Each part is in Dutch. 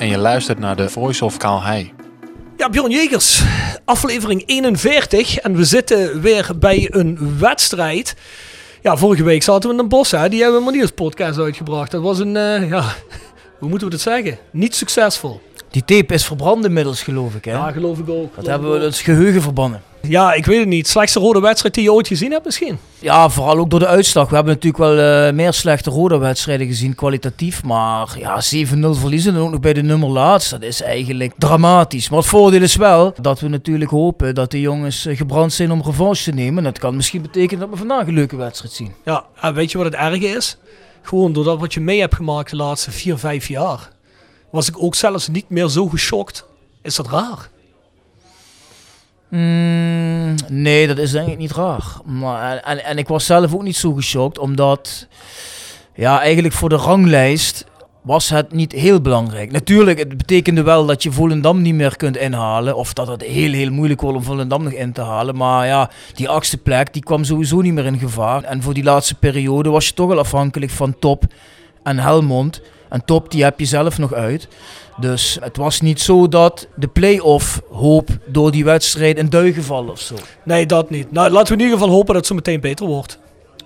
En je luistert naar de Voice of Kaalhei. Ja, Bjorn Jegers, aflevering 41 en we zitten weer bij een wedstrijd. Ja, vorige week zaten we in een bos, hè? die hebben we als podcast uitgebracht. Dat was een, eh, ja, hoe moeten we dat zeggen? Niet succesvol. Die tape is verbrand inmiddels, geloof ik. Hè? Ja, geloof ik ook. dat hebben we ons geheugen verbannen. Ja, ik weet het niet. Slechtste rode wedstrijd die je ooit gezien hebt misschien? Ja, vooral ook door de uitslag. We hebben natuurlijk wel eh, meer slechte rode wedstrijden gezien, kwalitatief. Maar ja, 7-0 verliezen en ook nog bij de nummer laatst. Dat is eigenlijk dramatisch. Maar het voordeel is wel dat we natuurlijk hopen dat de jongens eh, gebrand zijn om revanche te nemen. En dat kan misschien betekenen dat we vandaag een leuke wedstrijd zien. Ja, en weet je wat het erge is? Gewoon doordat wat je mee hebt gemaakt de laatste 4, 5 jaar, was ik ook zelfs niet meer zo geschokt. Is dat raar? Mm, nee, dat is denk ik niet raar. Maar, en, en ik was zelf ook niet zo geschokt, omdat ja, eigenlijk voor de ranglijst was het niet heel belangrijk. Natuurlijk, het betekende wel dat je Volendam niet meer kunt inhalen. Of dat het heel, heel moeilijk wordt om Volendam nog in te halen. Maar ja, die achtste plek die kwam sowieso niet meer in gevaar. En voor die laatste periode was je toch wel afhankelijk van Top en Helmond. En Top, die heb je zelf nog uit. Dus het was niet zo dat de play-off hoop door die wedstrijd in duigen vallen of zo. Nee, dat niet. Nou, laten we in ieder geval hopen dat het zo meteen beter wordt.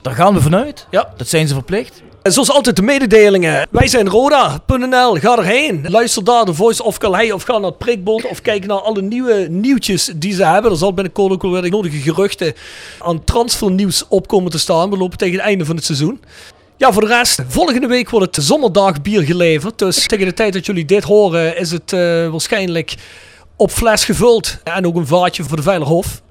Daar gaan we vanuit. Ja. Dat zijn ze verplicht. En zoals altijd de mededelingen. Wij zijn Roda.nl. Ga erheen. Luister daar de Voice of Calais of ga naar het Prikbond of kijk naar alle nieuwe nieuwtjes die ze hebben. Er zal binnenkort ook wel weer de nodige geruchten aan transfernieuws opkomen te staan. We lopen tegen het einde van het seizoen. Ja, voor de rest, volgende week wordt het zonderdagbier geleverd. Dus tegen de tijd dat jullie dit horen is het eh, waarschijnlijk op fles gevuld. En ook een vaatje voor de Veilerhof.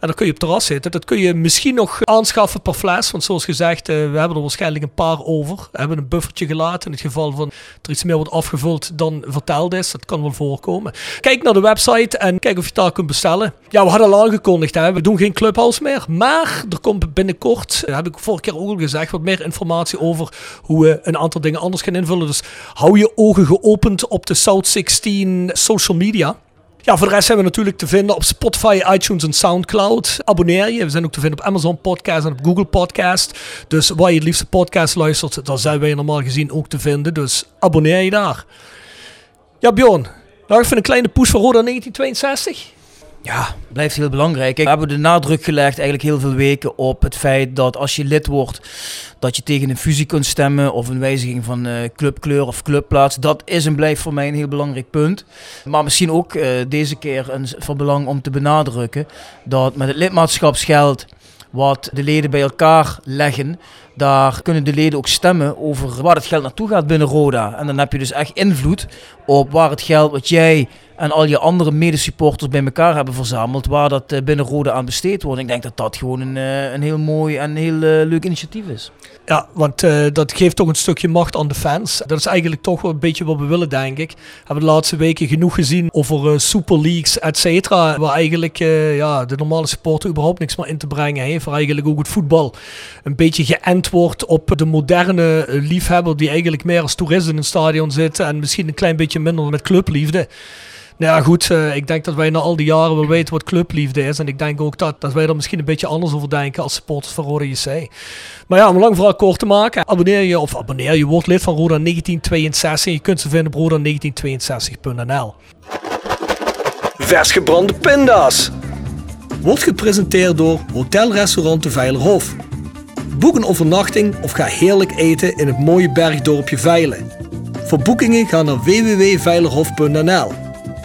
En dan kun je op terras zitten. Dat kun je misschien nog aanschaffen per fles. Want zoals gezegd, eh, we hebben er waarschijnlijk een paar over. We hebben een buffertje gelaten. In het geval van er iets meer wordt afgevuld dan verteld is. Dat kan wel voorkomen. Kijk naar de website en kijk of je het daar kunt bestellen. Ja, we hadden al aangekondigd. Hè. We doen geen clubhouse meer. Maar er komt binnenkort, eh, heb ik vorige keer ook al gezegd, wat meer informatie over hoe we een aantal dingen anders gaan invullen. Dus hou je ogen geopend op de South 16 social media. Ja, voor de rest zijn we natuurlijk te vinden op Spotify, iTunes en Soundcloud. Abonneer je. We zijn ook te vinden op Amazon Podcast en op Google Podcast. Dus waar je het liefste podcast luistert, daar zijn wij normaal gezien ook te vinden. Dus abonneer je daar. Ja, Bjorn. Nou, even een kleine push voor Roda 1962. Ja, blijft heel belangrijk. We hebben de nadruk gelegd eigenlijk heel veel weken op het feit dat als je lid wordt, dat je tegen een fusie kunt stemmen of een wijziging van eh, clubkleur of clubplaats. Dat is en blijft voor mij een heel belangrijk punt. Maar misschien ook eh, deze keer een, van belang om te benadrukken dat met het lidmaatschapsgeld wat de leden bij elkaar leggen, Daar kunnen de leden ook stemmen over waar het geld naartoe gaat binnen Roda. En dan heb je dus echt invloed op waar het geld wat jij en al je andere medesupporters bij elkaar hebben verzameld, waar dat eh, binnen Roda aan besteed wordt. Ik denk dat dat gewoon een, eh, een heel mooi en heel eh, leuk initiatief is. Ja, want dat geeft toch een stukje macht aan de fans. Dat is eigenlijk toch een beetje wat we willen, denk ik. We hebben de laatste weken genoeg gezien over Super Leagues, et cetera. Waar eigenlijk ja, de normale supporter überhaupt niks meer in te brengen heeft. Waar eigenlijk ook het voetbal een beetje geënt wordt op de moderne liefhebber. Die eigenlijk meer als toerist in een stadion zit. En misschien een klein beetje minder met clubliefde. Nou ja, goed, eh, ik denk dat wij na al die jaren wel weten wat clubliefde is. En ik denk ook dat, dat wij er misschien een beetje anders over denken als supporters van Roda JC. Maar ja, om een lang verhaal kort te maken, abonneer je, of abonneer je, wordt lid van Roda 1962. Je kunt ze vinden op roda1962.nl. Vers gebrande pinda's. Wordt gepresenteerd door Hotel Restaurant de Veilerhof. Boek een overnachting of ga heerlijk eten in het mooie bergdorpje Veilen. Voor boekingen ga naar www.veilerhof.nl.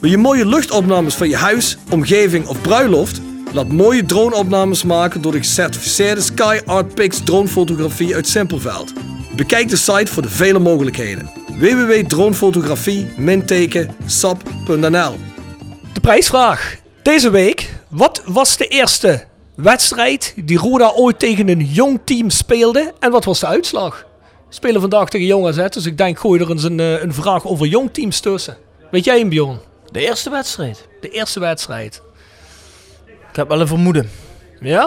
Wil je mooie luchtopnames van je huis, omgeving of bruiloft? Laat mooie droneopnames maken door de gecertificeerde Sky Art Pix dronefotografie uit Simpelveld. Bekijk de site voor de vele mogelijkheden. www.dronefotografie-sap.nl De prijsvraag. Deze week, wat was de eerste wedstrijd die Roda ooit tegen een jong team speelde en wat was de uitslag? We spelen vandaag tegen Jong AZ, dus ik denk gooi er eens een, eh, een vraag over jong teams tussen. Weet jij hem, Bjorn? De eerste wedstrijd. De eerste wedstrijd. Ik heb wel een vermoeden. Ja?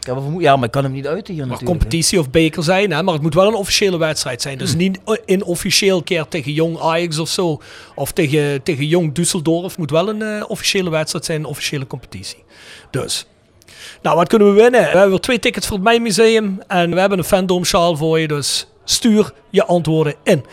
Ik heb wel vermoeden. Ja, maar ik kan hem niet uiten hier mag natuurlijk. competitie of beker zijn, hè? maar het moet wel een officiële wedstrijd zijn. Dus niet in officieel keer tegen Jong Ajax of zo. Of tegen, tegen Jong Düsseldorf. Het moet wel een eh, officiële wedstrijd zijn, een officiële competitie. Dus. Nou, wat kunnen we winnen? We hebben weer twee tickets voor het Mijn Museum. En we hebben een fandom sjaal voor je. Dus stuur je antwoorden in.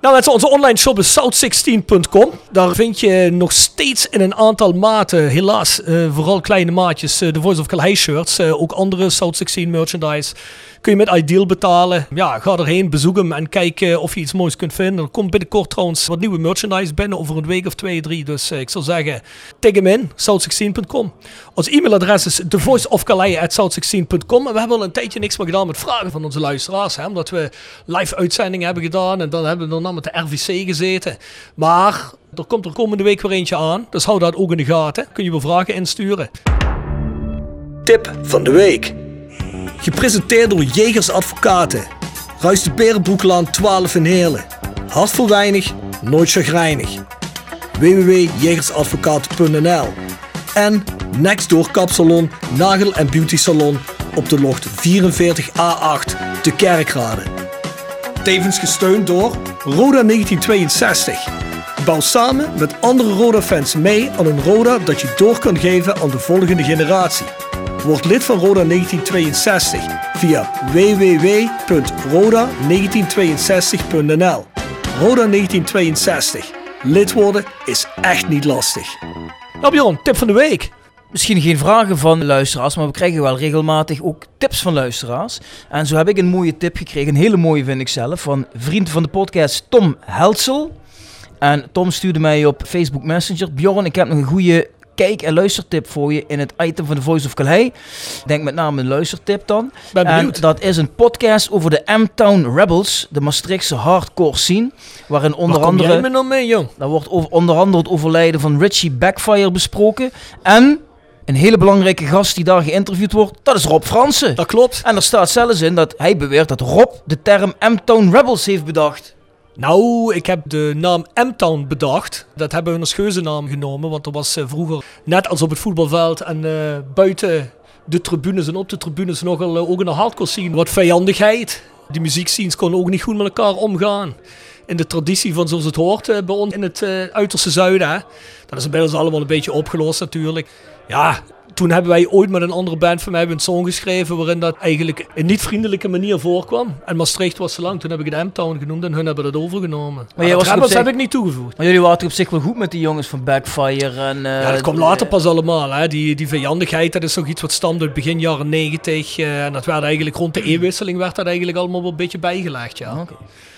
Nou mensen, onze online shop is south16.com. Daar vind je nog steeds in een aantal maten, helaas eh, vooral kleine maatjes, eh, de Voice of Calais shirts. eh, ook andere South 16 merchandise. Kun je met Ideal betalen. Ja, ga erheen, bezoek hem en kijk of je iets moois kunt vinden. Er komt binnenkort trouwens wat nieuwe merchandise binnen over een week of twee, drie. Dus ik zou zeggen, tik hem in, south16.com. Ons e-mailadres is thevoiceofcalais.south16.com. En we hebben al een tijdje niks meer gedaan met vragen van onze luisteraars. Hè, omdat we live uitzendingen hebben gedaan en dan hebben we daarna met de RVC gezeten. Maar er komt er komende week weer eentje aan. Dus hou dat ook in de gaten. Kun je weer vragen insturen. Tip van de week. Gepresenteerd door Jegers Advocaten. Ruist de Berenbroeklaan 12 in Heerlen. Hart voor weinig, nooit chagrijnig. www.jegersadvocaten.nl En Nextdoor Kapsalon, Nagel en Beauty Salon op de locht 44A8 te Kerkrade. Tevens gesteund door Roda 1962. Bouw samen met andere Roda-fans mee aan een Roda dat je door kan geven aan de volgende generatie. Word lid van Roda 1962 via www.roda1962.nl. Roda 1962. Lid worden is echt niet lastig. Nou Bjorn, tip van de week. Misschien geen vragen van luisteraars, maar we krijgen wel regelmatig ook tips van luisteraars. En zo heb ik een mooie tip gekregen, een hele mooie vind ik zelf, van vriend van de podcast Tom Heltsel. En Tom stuurde mij op Facebook Messenger. Bjorn, ik heb nog een goede kijk- en luistertip voor je in het item van The Voice of Calais. Denk met name een luistertip dan. Ben en dat is een podcast over de M-Town Rebels, de Maastrichtse hardcore scene. Waarin onder Waar andere... jij me dan mee, jong? Daar wordt over, onder andere het overlijden van Richie Backfire besproken. En een hele belangrijke gast die daar geïnterviewd wordt, dat is Rob Fransen. Dat klopt. En er staat zelfs in dat hij beweert dat Rob de term M-Town Rebels heeft bedacht. Nou, ik heb de naam M-Town bedacht. Dat hebben we als geuzennaam genomen, want er was eh, vroeger, net als op het voetbalveld en eh, buiten de tribunes en op de tribunes nogal eh, ook een hardcore scene. Wat vijandigheid. Die muziekscenes konden ook niet goed met elkaar omgaan. In de traditie van zoals het hoort bij ons in het uiterste zuiden. Hè. Dat is inmiddels allemaal een beetje opgelost natuurlijk. Ja, toen hebben wij ooit met een andere band van mij een song geschreven waarin dat eigenlijk een niet vriendelijke manier voorkwam. En Maastricht was te lang, toen heb ik het M-Town genoemd en hun hebben dat overgenomen. Maar, jij dat er zich- heb ik niet toegevoegd. Maar jullie waren toch op zich wel goed met die jongens van Backfire en... eh, Ja, dat kwam later pas allemaal. Hè. Die, die vijandigheid, dat is nog iets wat stamt uit begin jaren 90. eh, en dat werd eigenlijk rond de eeuwwisseling werd dat eigenlijk allemaal wel een beetje bijgelegd. Ja.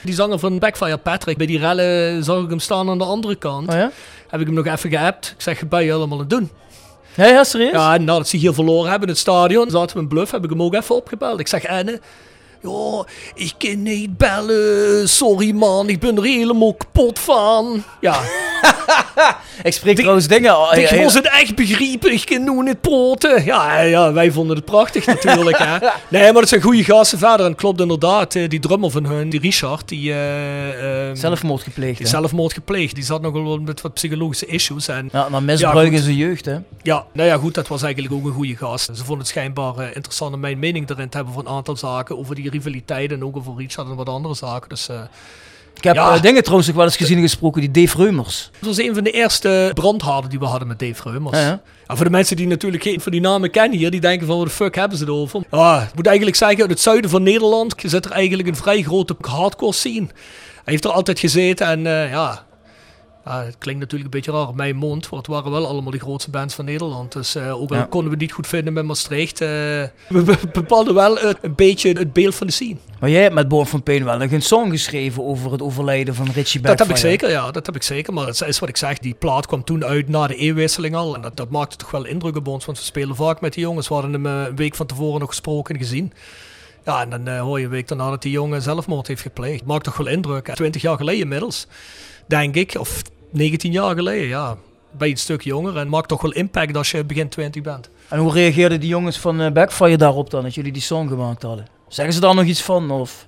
Die zanger van Backfire, Patrick, bij die rellen zag ik hem staan aan de andere kant. Oh ja? Heb ik hem nog even geappt. Ik zeg, ben je allemaal aan het doen? Ja, ja, serieus? Ja, en nadat ze hier verloren hebben in het stadion, zaten we in bluff, heb ik hem ook even opgebeld. Ik zeg, Enne, ja, ik kan niet bellen. Sorry man, ik ben er helemaal kapot van. Ja, Ik spreek trouwens dingen... oh, ik ja, ja. was het echt begrepen, ik kan nu niet poten. Ja, ja, wij vonden het prachtig natuurlijk. hè. Nee, maar dat zijn goede gasten verder. En het klopt inderdaad, eh, die drummer van hun, die Richard, die... eh, eh, Zelfmoord gepleegd, die hè? zelfmoord gepleegd. Die zat nog wel met wat psychologische issues. En Ja, maar misbruik goed. in zijn jeugd, hè? Ja, nou ja, goed, dat was eigenlijk ook een goede gast. Ze vonden het schijnbaar eh, interessant om mijn mening erin te hebben voor een aantal zaken. Over die rivaliteit en ook over Richard en wat andere zaken. Dus eh, Ik heb Ja. eh, dingen trouwens ook wel eens gezien en gesproken, die Dave Reumers. het was een van de eerste brandhaarden die we hadden met Dave Reumers. Ja, ja. Ja, voor de mensen die natuurlijk geen van die namen kennen hier, die denken van wat de fuck hebben ze het over? Ja, ik moet eigenlijk zeggen, uit het zuiden van Nederland zit er eigenlijk een vrij grote hardcore scene. Hij heeft er altijd gezeten en eh, ja, ja, het klinkt natuurlijk een beetje raar op mijn mond, want het waren wel allemaal de grootste bands van Nederland. Dus eh, ook al Ja. konden we het niet goed vinden met Maastricht, eh, we be- bepaalden wel een beetje het beeld van de scene. Maar jij hebt met Born van Pain wel nog een song geschreven over het overlijden van Richie Dat Backfire. heb ik zeker, ja. Dat heb ik zeker. Maar het is wat ik zeg, die plaat kwam toen uit na de eeuwwisseling al. En dat, dat maakte toch wel indruk op ons, want we spelen vaak met die jongens. We hadden hem eh, een week van tevoren nog gesproken en gezien. Ja, en dan hoor je een week daarna dat die jongen zelfmoord heeft gepleegd. Maakt toch wel indruk. 20 jaar geleden inmiddels, denk ik. Of 19 jaar geleden, ja. Ben je een stuk jonger en maakt toch wel impact als je begin 20 bent. En hoe reageerden die jongens van eh, Backfire daarop dan, dat jullie die song gemaakt hadden? Zeggen ze daar nog iets van? Of?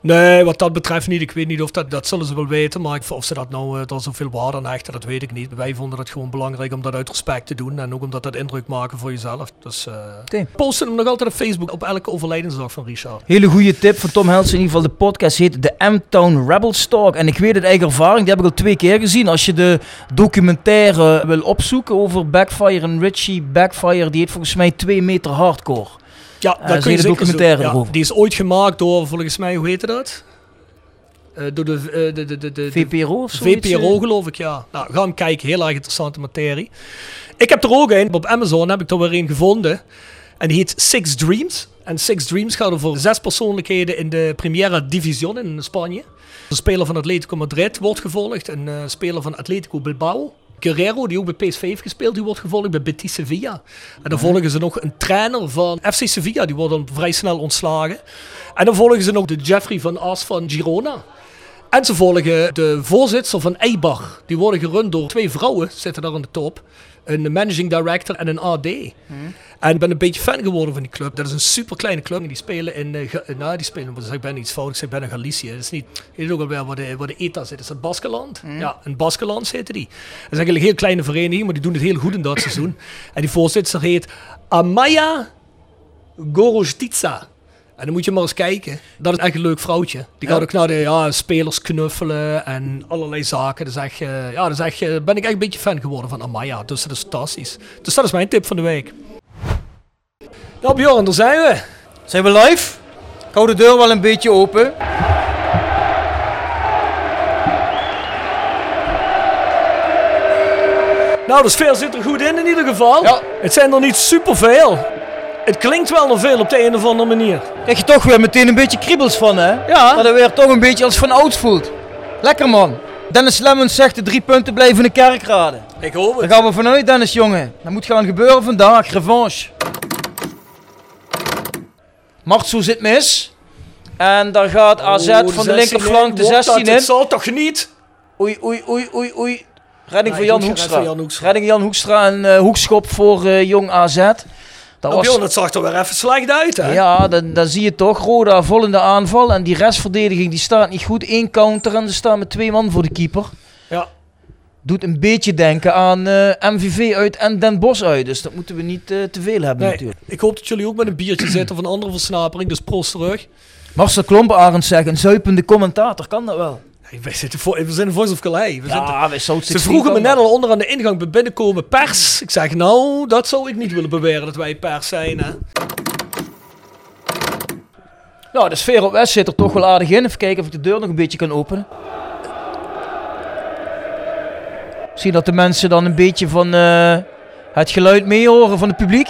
Nee, wat dat betreft niet. Ik weet niet of dat, dat zullen ze wel weten. Maar ik- of ze dat nou uh, er zoveel waarde aan hechten, dat weet ik niet. Wij vonden het gewoon belangrijk om dat uit respect te doen. En ook omdat dat indruk maken voor jezelf. Dus eh Oké. posten hem nog altijd op Facebook op elke overlijdensdag van Richard. Hele goede tip van Tom Helsen. In ieder geval, de podcast heet de M-Town Rebels Talk. En ik weet het eigen ervaring, die heb ik al twee keer gezien. Als je de documentaire wil opzoeken over Backfire en Richie Backfire, die heet volgens mij 2 meter hardcore. Ja, dat dat is kun je een zeker documentaire. Ja, erover. Die is ooit gemaakt door, volgens mij, hoe heette dat? Eh, door de, eh, de, de, de, de, de VPRO of zoiets? VPRO eh? geloof ik, ja. Nou, ga hem kijken. Heel erg interessante materie. Ik heb er ook een. Op Amazon heb ik er weer een gevonden. En die heet Six Dreams. En Six Dreams gaat over zes persoonlijkheden in de Primera División in Spanje. Een speler van Atletico Madrid wordt gevolgd. Een eh, speler van Atletico Bilbao. Guerrero, die ook bij PSV heeft gespeeld, die wordt gevolgd bij Betis Sevilla. En dan volgen ze nog een trainer van FC Sevilla, die wordt dan vrij snel ontslagen. En dan volgen ze nog de Jeffrey van As van Girona. En ze volgen de voorzitter van Eibar. Die worden gerund door twee vrouwen, zitten daar aan de top. Een managing director en een AD. En ik ben een beetje fan geworden van die club. Dat is een super kleine club. Die spelen in, eh, nou die spelen, ik ben iets fout, ik zeg in Galicië. Dat is niet, je weet ook alweer waar de, waar de ETA zit. Is dat Baskeland? Ja, in Baskeland zitten die. Dat is eigenlijk een heel kleine vereniging, maar die doen het heel goed in dat seizoen. En die voorzitter heet Amaya Gorostica. En dan moet je maar eens kijken. Dat is echt een leuk vrouwtje. Die gaat ook naar de ja, spelers knuffelen en allerlei zaken. Echt, eh, ja, echt, eh, ben ik echt een beetje fan geworden van Amaya. Dus dat is fantastisch. Dus dat is mijn tip van de week. Ja, Bjorn, daar zijn we. Zijn we live? Ik hou de deur wel een beetje open. Nou, de sfeer zit er goed in in ieder geval. Ja. Het zijn er niet superveel. Het klinkt wel nog veel op de een of andere manier. Krijg je toch weer meteen een beetje kriebels van, hè? Ja. Dat het weer toch een beetje als van oud voelt. Lekker, man. Dennis Lemmens zegt de drie punten blijven in de kerkraden. Ik hoop Daar het. gaan we vanuit, Dennis, jongen. Dat moet gaan gebeuren vandaag. Revanche. Martso zit mis. En daar gaat AZ Oh, van de 16 linkerflank de in. Wordt 16 dat? Het in. zal toch niet? Oei, oei, oei, oei, oei. Redding Nee, Jan Hoekstra. van Jan Hoekstra. Redding Jan Hoekstra en eh, hoekschop voor eh, jong AZ. Dat was, Bjorn, het zag er weer even slecht uit, hè? ja, dan, dan zie je toch. Roda vol in de aanval. En die restverdediging die staat niet goed. Eén counter en er staan met twee man voor de keeper. Ja. Doet een beetje denken aan eh, MVV uit en Den Bosch uit. Dus dat moeten we niet eh, te veel hebben Nee, natuurlijk. ik hoop dat jullie ook met een biertje zitten of een andere versnapering. Dus proost terug. Marcel Klomp, Arend zeggen, een zuipende commentator, kan dat wel? Wij zitten voor, we zijn de Voice of Calais. We Ja, ze vroegen me net al onder aan de ingang bij binnenkomen pers. Ik zeg, nou, dat zou ik niet willen beweren dat wij pers zijn. Hè? Nou, de sfeer op West zit er toch wel aardig in. Even kijken of ik de deur nog een beetje kan openen. Zie dat de mensen dan een beetje van eh, het geluid meehoren van het publiek.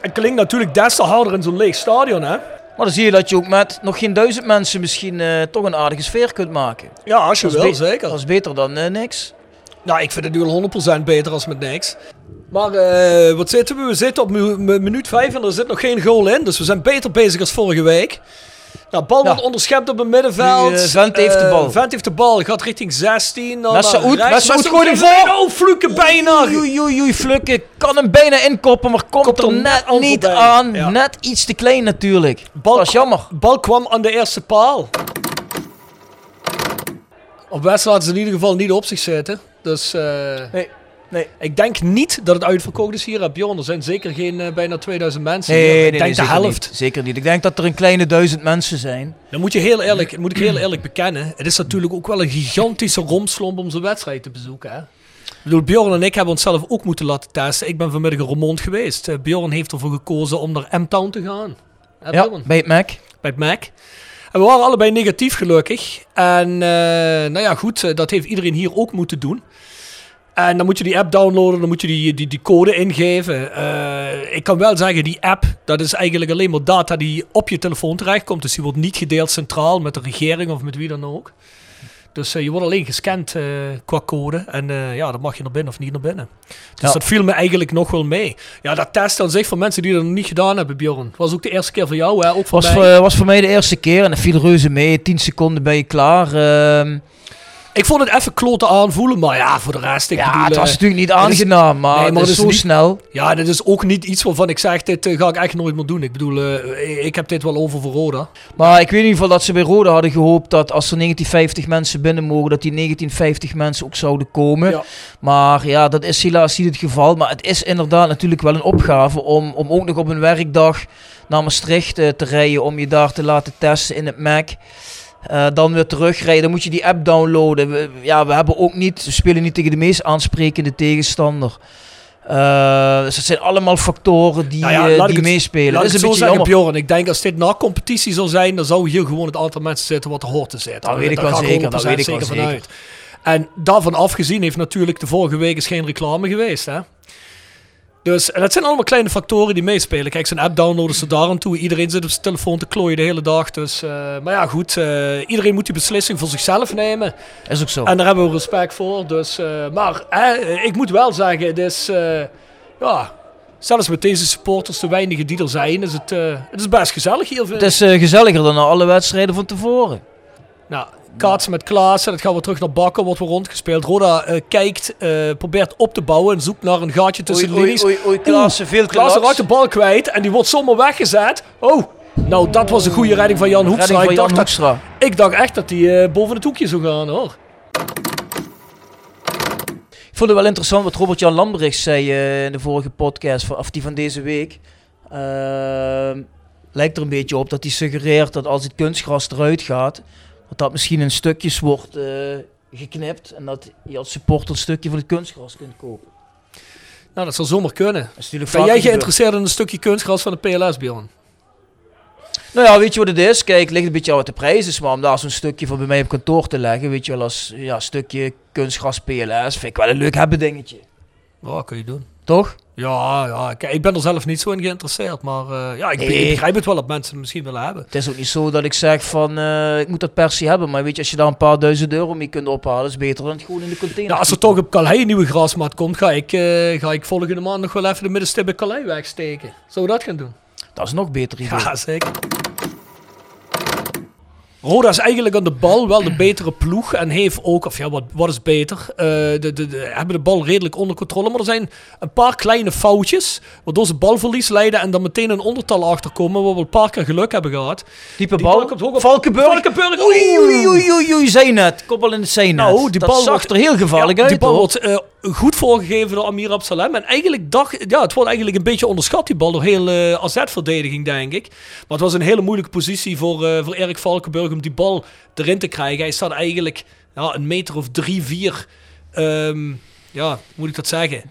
Het klinkt natuurlijk des te harder in zo'n leeg stadion, hè? Maar dan zie je dat je ook met nog geen duizend mensen misschien eh, toch een aardige sfeer kunt maken. Ja, als je wil, zeker. Dat is beter dan eh, niks. Nou, ik vind het nu al 100% beter als met niks. Maar eh, wat zitten we? We zitten op minuut 5 en er zit nog geen goal in. Dus we zijn beter bezig als vorige week. Nou, bal Ja. wordt onderschept op het middenveld. Nu, eh, Vent heeft de Eh, bal. Vent heeft de bal. Gaat richting 16. Dan naar gooit hem geeft voor. Oh, Fluke bijna. Oei, oei, oei, Flukke kan hem bijna inkoppen, maar komt, Komt er er net niet voorbij. aan. Ja. Net iets te klein natuurlijk. Bal- dat is jammer. Bal kwam aan de eerste paal. Op West laten ze in ieder geval niet op zich zitten. Dus eh, Nee, nee. ik denk niet dat het uitverkocht is hier op Bjorn. Er zijn zeker geen eh, bijna 2000 mensen Nee, hier. nee, Ik denk de zeker helft. Niet. Zeker niet. Ik denk dat er een kleine duizend mensen zijn. Dan moet je heel eerlijk, moet ik heel eerlijk bekennen. Het is natuurlijk ook wel een gigantische romslomp om zo'n wedstrijd te bezoeken. Hè? Ik bedoel, Bjorn en ik hebben onszelf ook moeten laten testen. Ik ben vanmiddag in Roermond geweest. Eh, Bjorn heeft ervoor gekozen om naar M-Town te gaan. Hè, Ja, Bjorn? bij het Mac. bij het Mac. En we waren allebei negatief gelukkig. En eh, nou ja, goed, dat heeft iedereen hier ook moeten doen. En dan moet je die app downloaden, dan moet je die, die, die code ingeven. Eh, ik kan wel zeggen, die app, dat is eigenlijk alleen maar data die op je telefoon terechtkomt. Dus die wordt niet gedeeld centraal met de regering of met wie dan ook. Dus eh, je wordt alleen gescand eh, qua code. En ja, dan mag je naar binnen of niet naar binnen. Dus Ja. dat viel me eigenlijk nog wel mee. Ja, dat test aan zich voor mensen die dat nog niet gedaan hebben, Bjorn. Was ook de eerste keer voor jou, hè? Ook voor Was mij. voor, was voor mij de eerste keer en dat viel reuze mee. 10 seconden ben je klaar. Ik vond het even kloten aanvoelen, maar ja, voor de rest. Ik ja, bedoel, het was eh, natuurlijk niet is- aangenaam, maar, Nee, maar het is zo niet- snel. Ja, dit is ook niet iets waarvan ik zeg, dit eh, ga ik echt nooit meer doen. Ik bedoel, eh, ik heb dit wel over voor Roda. Maar ik weet in ieder geval dat ze bij Rode hadden gehoopt dat als er 1950 mensen binnen mogen, dat die 1950 mensen ook zouden komen. Ja. Maar ja, dat is helaas niet het geval. Maar het is inderdaad natuurlijk wel een opgave om, om ook nog op een werkdag naar Maastricht te rijden om je daar te laten testen in het Mac. Eh, dan weer terugrijden, dan moet je die app downloaden. We, ja, we hebben ook niet, we spelen niet tegen de meest aansprekende tegenstander. Eh, dus het zijn allemaal factoren die, Nou ja, eh, die ik het- meespelen. Laat dat ik is het een zo zeggen. Bjorn. Ik denk als dit na competitie zou zijn, dan zou hier gewoon het aantal mensen zitten wat er hoort te zitten. Dat weet ik wel zeker, dat 100% weet ik wel zeker zeker. vanuit. En daarvan afgezien heeft natuurlijk de vorige week is geen reclame geweest. Hè? Dus en dat zijn allemaal kleine factoren die meespelen. Kijk, zo'n app downloaden ze daar aan toe. Iedereen zit op zijn telefoon te klooien de hele dag. Dus, eh, maar ja, goed. eh, iedereen moet die beslissing voor zichzelf nemen. Is ook zo. En daar hebben we respect voor. Dus, eh, maar ik moet wel zeggen, het is, ja, zelfs met deze supporters, de weinigen die er zijn, is het, het is best gezellig hier. Het is gezelliger dan alle wedstrijden van tevoren. nou, kaatsen met Klaassen, dat gaan we terug naar Bakken, wordt weer rondgespeeld. Roda eh, kijkt, eh, probeert op te bouwen en zoekt naar een gaatje tussen de linies. oei, oei, Klaassen, veel Klaassen raakt de bal kwijt en die wordt zomaar weggezet. Oh, nou dat was een goede redding van Jan Hoekstra. Van Ik Jan dacht, dat, ik dacht echt dat hij eh, boven het hoekje zou gaan hoor. Ik vond het wel interessant wat Robert-Jan Lambrecht zei in de vorige podcast, of die van deze week. Ehm, lijkt er een beetje op dat hij suggereert dat als het kunstgras eruit gaat, dat dat misschien in stukjes wordt eh, geknipt en dat je als supporter een stukje van het kunstgras kunt kopen. Nou, dat zou zomaar kunnen. Ben jij geïnteresseerd in een stukje kunstgras van de PLS, Bjorn? Nou ja, weet je wat het is? Kijk, het ligt een beetje aan wat de prijs is, maar om daar zo'n stukje van bij mij op kantoor te leggen, weet je wel, als ja, stukje kunstgras PLS, vind ik wel een leuk hebben dingetje. Ja, kun je doen. Toch? Ja, ja kijk, ik ben er zelf niet zo in geïnteresseerd. Maar eh, ja, ik, be- Nee. ik begrijp het wel dat mensen het misschien willen hebben. Het is ook niet zo dat ik zeg van, eh, ik moet dat per se hebben, maar weet je, als je daar een paar duizend euro mee kunt ophalen, is beter dan het gewoon in de container. Nou, als er toch op Calais een nieuwe grasmat komt, ga ik, eh, ga ik volgende maand nog wel even de middenstip bij Calais wegsteken. Zullen we dat gaan doen? Dat is nog beter idee. Ja, zeker. Roda is eigenlijk aan de bal wel de betere ploeg en heeft ook, of ja, wat, wat is beter, eh, de, de, de- hebben de bal redelijk onder controle. Maar er zijn een paar kleine foutjes, waardoor ze balverlies leiden en dan meteen een ondertal achterkomen, waar we een paar keer geluk hebben gehad. Diepe Die bal. bal komt hoog op- Valkenburg. Valkenburg. Oei, oei, oei, oei, oei, zei net. Kopbal in het zijnet. Nou, die dat bal zag wordt- er heel gevaarlijk Ja, uit, Die bal hoor. wordt eh, goed voorgegeven door Amir Absalem. En eigenlijk dacht, ja, het wordt eigenlijk een beetje onderschat die bal door heel eh AZ-verdediging, denk ik. Maar het was een hele moeilijke positie voor, eh, voor Erik Valkenburg om die bal erin te krijgen. Hij staat eigenlijk ja, een meter of drie, vier, ehm, ja, hoe moet ik dat zeggen?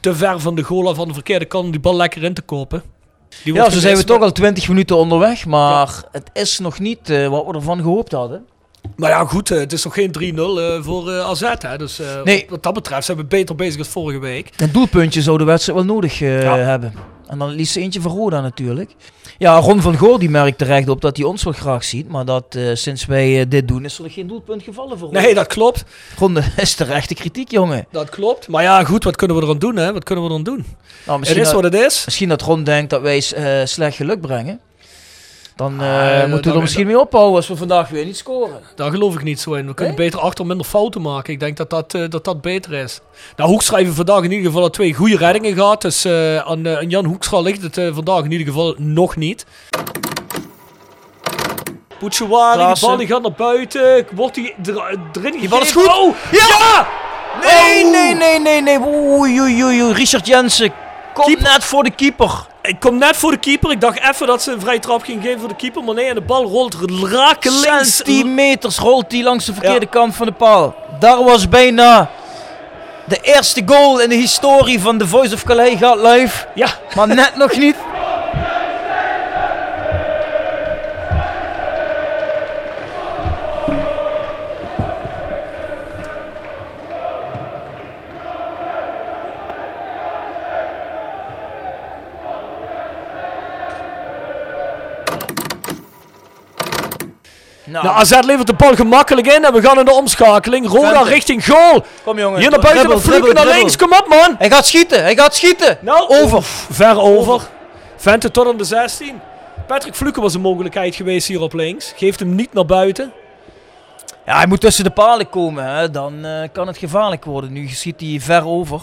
Te ver van de goal af aan de verkeerde kant om die bal lekker in te kopen. Die Ja, zo zijn we toch al 20 minuten onderweg, maar het is nog niet eh, wat we ervan gehoopt hadden. Maar ja, goed, eh, het is nog geen 3-0 eh, voor eh, AZ. Hè? Dus Nee. wat dat betreft zijn we beter bezig dan vorige week. Een doelpuntje zou de wedstrijd wel nodig Ja. hebben. En dan liefst eentje van Roda natuurlijk. Ja, Ron van Goor die merkt terecht op dat hij ons wel graag ziet. Maar dat sinds wij dit doen is er geen doelpunt gevallen voor Nee, dat klopt. Ron dat is terechte kritiek, jongen. Dat klopt. Maar ja, goed, wat kunnen we eraan doen? Hè? Wat kunnen we eraan doen? Nou, Het is dat, wat het is. misschien dat Ron denkt dat wij slecht geluk brengen. Dan eh, Ah, moeten we er misschien mee ophouden als we vandaag weer niet scoren. Daar geloof ik niet zo in. We kunnen Nee? beter achter minder fouten maken. Ik denk dat dat, eh, dat, dat beter is. Nou, Hoekstra heeft vandaag in ieder geval al twee goede reddingen gehad. Dus eh, aan, eh, aan Jan Hoekstra ligt het eh, vandaag in ieder geval nog niet. Die Klaassen. bal die gaat naar buiten. Wordt er, erin Die bal is goed. Oh, ja! Nee, Oh! nee, nee, nee, nee. Oei, oei, oei. Richard Jensen komt net voor de keeper. Ik kom net voor de keeper. Ik dacht even dat ze een vrije trap ging geven voor de keeper. Maar nee, en de bal rolt rakelings. Centimeters rolt hij langs de verkeerde Ja. kant van de paal. Daar was bijna de eerste goal in de historie van The Voice of Calais gaat live. Ja, Maar net nog niet. Nou, nou, AZ levert de bal gemakkelijk in. En we gaan in de omschakeling. Roda Vente. richting goal. kom jongen. Hier naar buiten Dribbel, dribbel, naar links. Kom op, man. Hij gaat schieten, hij gaat schieten. Nou, Over. Ver over. Vente tot aan de 16. Patrick Fluken was een mogelijkheid geweest hier op links. Geeft hem niet naar buiten. Ja, hij moet tussen de palen komen, hè. dan eh, kan het gevaarlijk worden. Nu schiet hij ver over.